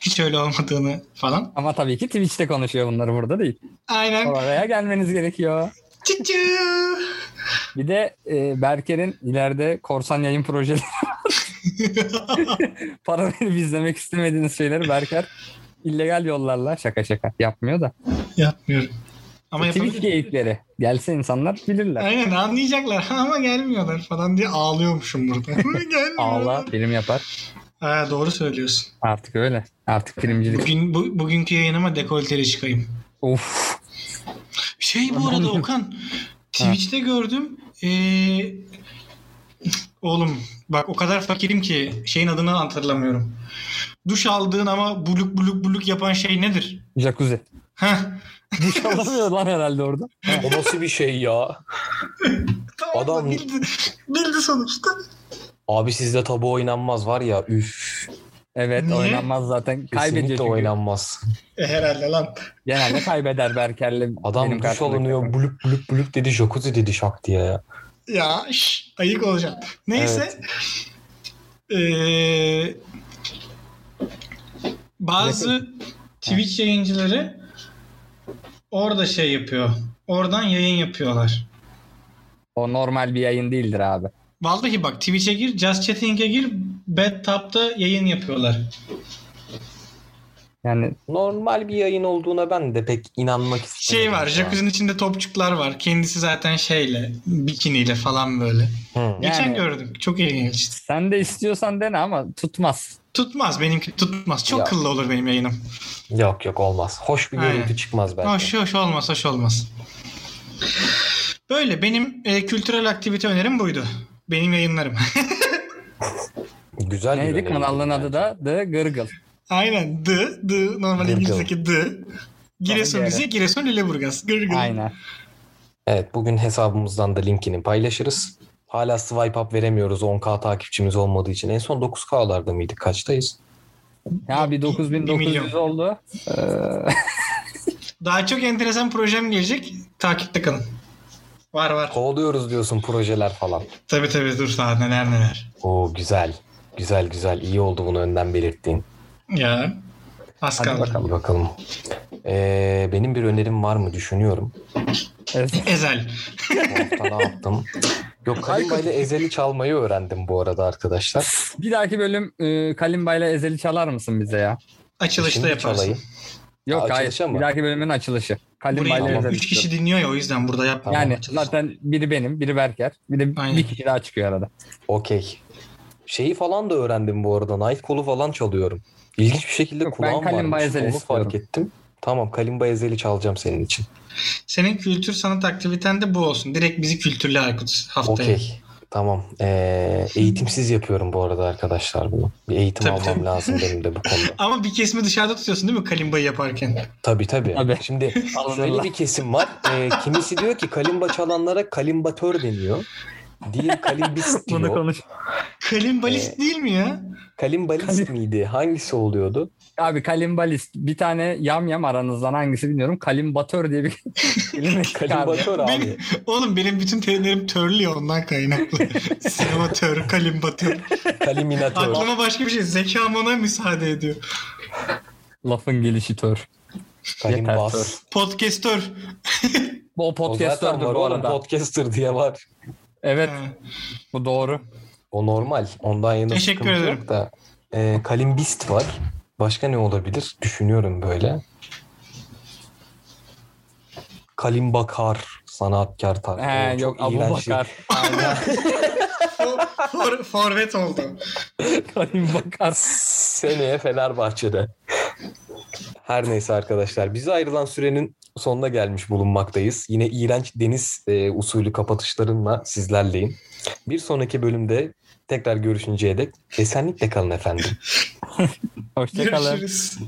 [SPEAKER 1] hiç öyle olmadığını falan.
[SPEAKER 3] Ama tabii ki Twitch'te konuşuyor bunları burada değil.
[SPEAKER 1] Aynen.
[SPEAKER 3] Oraya gelmeniz gerekiyor. Bir de e, Berker'in ileride korsan yayın projeleri para verip izlemek istemediğiniz şeyleri Berker illegal yollarla şaka şaka yapmıyor da.
[SPEAKER 1] Yapmıyorum. Ama
[SPEAKER 3] Twitch
[SPEAKER 1] yapabilirim.
[SPEAKER 3] geyikleri. Gelse insanlar bilirler.
[SPEAKER 1] Aynen anlayacaklar ama gelmiyorlar falan diye ağlıyormuşum burada.
[SPEAKER 3] Ağla film yapar.
[SPEAKER 1] Ha, doğru söylüyorsun.
[SPEAKER 3] Artık öyle. Artık filmcilik.
[SPEAKER 1] Bugün bu, bugünkü yayınıma dekolteli çıkayım.
[SPEAKER 3] Of.
[SPEAKER 1] Şey bu arada Okan Twitch'te gördüm. Ee, oğlum bak o kadar fakirim ki şeyin adını hatırlamıyorum. Duş aldığın ama buluk buluk buluk yapan şey nedir?
[SPEAKER 3] Jacuzzi.
[SPEAKER 1] Heh.
[SPEAKER 3] Duş alamıyor lan herhalde orada.
[SPEAKER 2] O nasıl bir şey ya?
[SPEAKER 1] Tamam,
[SPEAKER 2] Adam-
[SPEAKER 1] bildi, bildi sonuçta.
[SPEAKER 2] Abi sizde tabu oynanmaz var ya üf.
[SPEAKER 3] Evet
[SPEAKER 1] Niye?
[SPEAKER 3] oynanmaz zaten. Kaybediyor
[SPEAKER 2] Kesinlikle
[SPEAKER 3] çünkü.
[SPEAKER 2] oynanmaz.
[SPEAKER 1] E, herhalde lan.
[SPEAKER 3] Genelde kaybeder Berker'le.
[SPEAKER 2] Adam duş alınıyor buluk buluk buluk dedi jacuzzi dedi şak diye ya.
[SPEAKER 1] Ya şş, ayık olacağım. Neyse. Ee, bazı Twitch yayıncıları orada şey yapıyor. Oradan yayın yapıyorlar.
[SPEAKER 3] O normal bir yayın değildir abi.
[SPEAKER 1] Vallahi bak Twitch'e gir, Just Chatting'e gir, Bedtap'ta yayın yapıyorlar.
[SPEAKER 3] Yani
[SPEAKER 2] Normal bir yayın olduğuna ben de pek inanmak istemiyorum.
[SPEAKER 1] Şey var, jacuzzi'nin içinde topçuklar var. Kendisi zaten şeyle, bikiniyle falan böyle.
[SPEAKER 2] Hı.
[SPEAKER 1] Geçen
[SPEAKER 3] Yani-
[SPEAKER 1] gördüm. Çok ilginç.
[SPEAKER 3] sen de istiyorsan dene ama tutmaz.
[SPEAKER 1] Tutmaz benimki tutmaz. Çok
[SPEAKER 2] Ya.
[SPEAKER 1] kıllı olur benim yayınım.
[SPEAKER 2] Yok yok olmaz. Hoş bir
[SPEAKER 1] Aynen.
[SPEAKER 2] görüntü çıkmaz belki.
[SPEAKER 1] Hoş hoş olmaz hoş olmaz. Böyle benim e, kültürel aktivite önerim buydu. Benim yayınlarım.
[SPEAKER 2] Güzel bir
[SPEAKER 3] Neydi kanalın adı da The Gırgıl.
[SPEAKER 1] Aynen. The, the normal. İngilizce'deki the. Giresun Rize, Giresun Lüleburgaz. Gırgıl.
[SPEAKER 3] Aynen.
[SPEAKER 2] Evet bugün hesabımızdan da linkini paylaşırız. Hala swipe up veremiyoruz 10k takipçimiz olmadığı için. En son 9k'larda mıydık? Kaçtayız?
[SPEAKER 3] Ya bir
[SPEAKER 1] Bir
[SPEAKER 3] 9900
[SPEAKER 1] milyon.
[SPEAKER 3] oldu. Ee,
[SPEAKER 1] Daha çok enteresan projem gelecek. Takipte kalın. Var var.
[SPEAKER 2] Kovalıyoruz diyorsun projeler falan.
[SPEAKER 1] Tabii tabii dur daha neler neler.
[SPEAKER 2] Oo güzel. Güzel güzel. İyi oldu bunu önden belirttiğin.
[SPEAKER 1] Ya. Az
[SPEAKER 3] Hadi
[SPEAKER 1] kaldı.
[SPEAKER 3] bakalım.
[SPEAKER 2] Bakalım. Ee, benim bir önerim var mı düşünüyorum.
[SPEAKER 3] evet.
[SPEAKER 1] Ezel.
[SPEAKER 2] Ne yaptım? Yok Kalimba ile Ezel'i çalmayı öğrendim bu arada arkadaşlar.
[SPEAKER 3] Bir dahaki bölüm e, Kalimba ile Ezel'i çalar mısın bize ya?
[SPEAKER 1] Açılışta
[SPEAKER 2] Şimdi
[SPEAKER 1] yaparsın.
[SPEAKER 2] çalayım.
[SPEAKER 3] Yok
[SPEAKER 2] Ha,
[SPEAKER 3] hayır.
[SPEAKER 2] mı?
[SPEAKER 3] Bir dahaki bölümün açılışı. Kalimba
[SPEAKER 1] Burayı
[SPEAKER 3] ile
[SPEAKER 2] Tamam.
[SPEAKER 1] Üç kişi dinliyor ya o yüzden burada yapma.
[SPEAKER 3] Yani
[SPEAKER 1] Açılış.
[SPEAKER 3] zaten biri benim, biri Berker. Bir de
[SPEAKER 1] Aynen.
[SPEAKER 3] bir kişi daha çıkıyor arada.
[SPEAKER 2] Okey. Şeyi falan da öğrendim bu arada. Night Call'u falan çalıyorum. İlginç bir şekilde
[SPEAKER 3] Yok, ben
[SPEAKER 2] kulağım
[SPEAKER 3] Kalimba
[SPEAKER 2] varmış.
[SPEAKER 3] Ezel'i
[SPEAKER 2] Onu
[SPEAKER 3] istiyorum.
[SPEAKER 2] fark ettim. Tamam Kalimba Ezel'i çalacağım senin için.
[SPEAKER 1] Senin kültür sanat aktiviten de bu olsun. Direkt bizi kültürle Aykut haftaya.
[SPEAKER 2] Okey. Tamam. Ee, eğitimsiz yapıyorum bu arada arkadaşlar bunu. Bir eğitim
[SPEAKER 1] Tabii,
[SPEAKER 2] almam
[SPEAKER 1] tabii.
[SPEAKER 2] lazım benim de bu konuda.
[SPEAKER 1] Ama bir kesimi dışarıda tutuyorsun değil mi kalimbayı yaparken?
[SPEAKER 2] Tabii tabii.
[SPEAKER 3] Tabii.
[SPEAKER 2] Şimdi şöyle bir kesim var. Ee, kimisi diyor ki kalimba çalanlara kalimbatör deniyor. Kalimbist
[SPEAKER 3] Bunu
[SPEAKER 2] diyor.
[SPEAKER 3] konuş.
[SPEAKER 1] Kalimbalist
[SPEAKER 2] Ee,
[SPEAKER 1] değil mi ya?
[SPEAKER 2] Kalimbalist miydi? Hangisi oluyordu?
[SPEAKER 3] Abi kalimbalist. Bir tane yam yam aranızdan hangisi bilmiyorum. Kalimbatör diye bir kelime.
[SPEAKER 2] Kalimbatör abi.
[SPEAKER 1] Benim, oğlum benim bütün terimlerim törlü ya ondan kaynaklı. Sinematör, kalimbatör.
[SPEAKER 2] Kaliminatör.
[SPEAKER 1] Aklıma başka bir şey. Zekam ona müsaade ediyor.
[SPEAKER 3] Lafın gelişi tör.
[SPEAKER 2] Kalimbas.
[SPEAKER 1] Podcastör.
[SPEAKER 3] Bu o
[SPEAKER 2] O zaten
[SPEAKER 3] podcastördür
[SPEAKER 2] var
[SPEAKER 3] bu
[SPEAKER 2] oğlum
[SPEAKER 3] arada.
[SPEAKER 2] podcaster diye var.
[SPEAKER 3] Evet bu doğru.
[SPEAKER 2] O normal. Ondan yana
[SPEAKER 1] Teşekkür
[SPEAKER 2] sıkıntı
[SPEAKER 1] ederim.
[SPEAKER 2] yok da. Ee, kalimbist var. Başka ne olabilir? Düşünüyorum böyle. Kalimbakar. Sanatkar tarzı.
[SPEAKER 3] He, yok Abu
[SPEAKER 2] iğrenç.
[SPEAKER 3] Bakar. Aynen.
[SPEAKER 1] For, for, forvet oldu.
[SPEAKER 3] Kalimbakar.
[SPEAKER 2] Seneye Fenerbahçe'de. Her neyse arkadaşlar. Bize ayrılan sürenin sonuna gelmiş bulunmaktayız. Yine iğrenç deniz e, usulü kapatışlarımla sizlerleyim. Bir sonraki bölümde tekrar görüşünceye dek esenlikle kalın efendim.
[SPEAKER 3] Hoşçakalın.
[SPEAKER 1] Görüşürüz.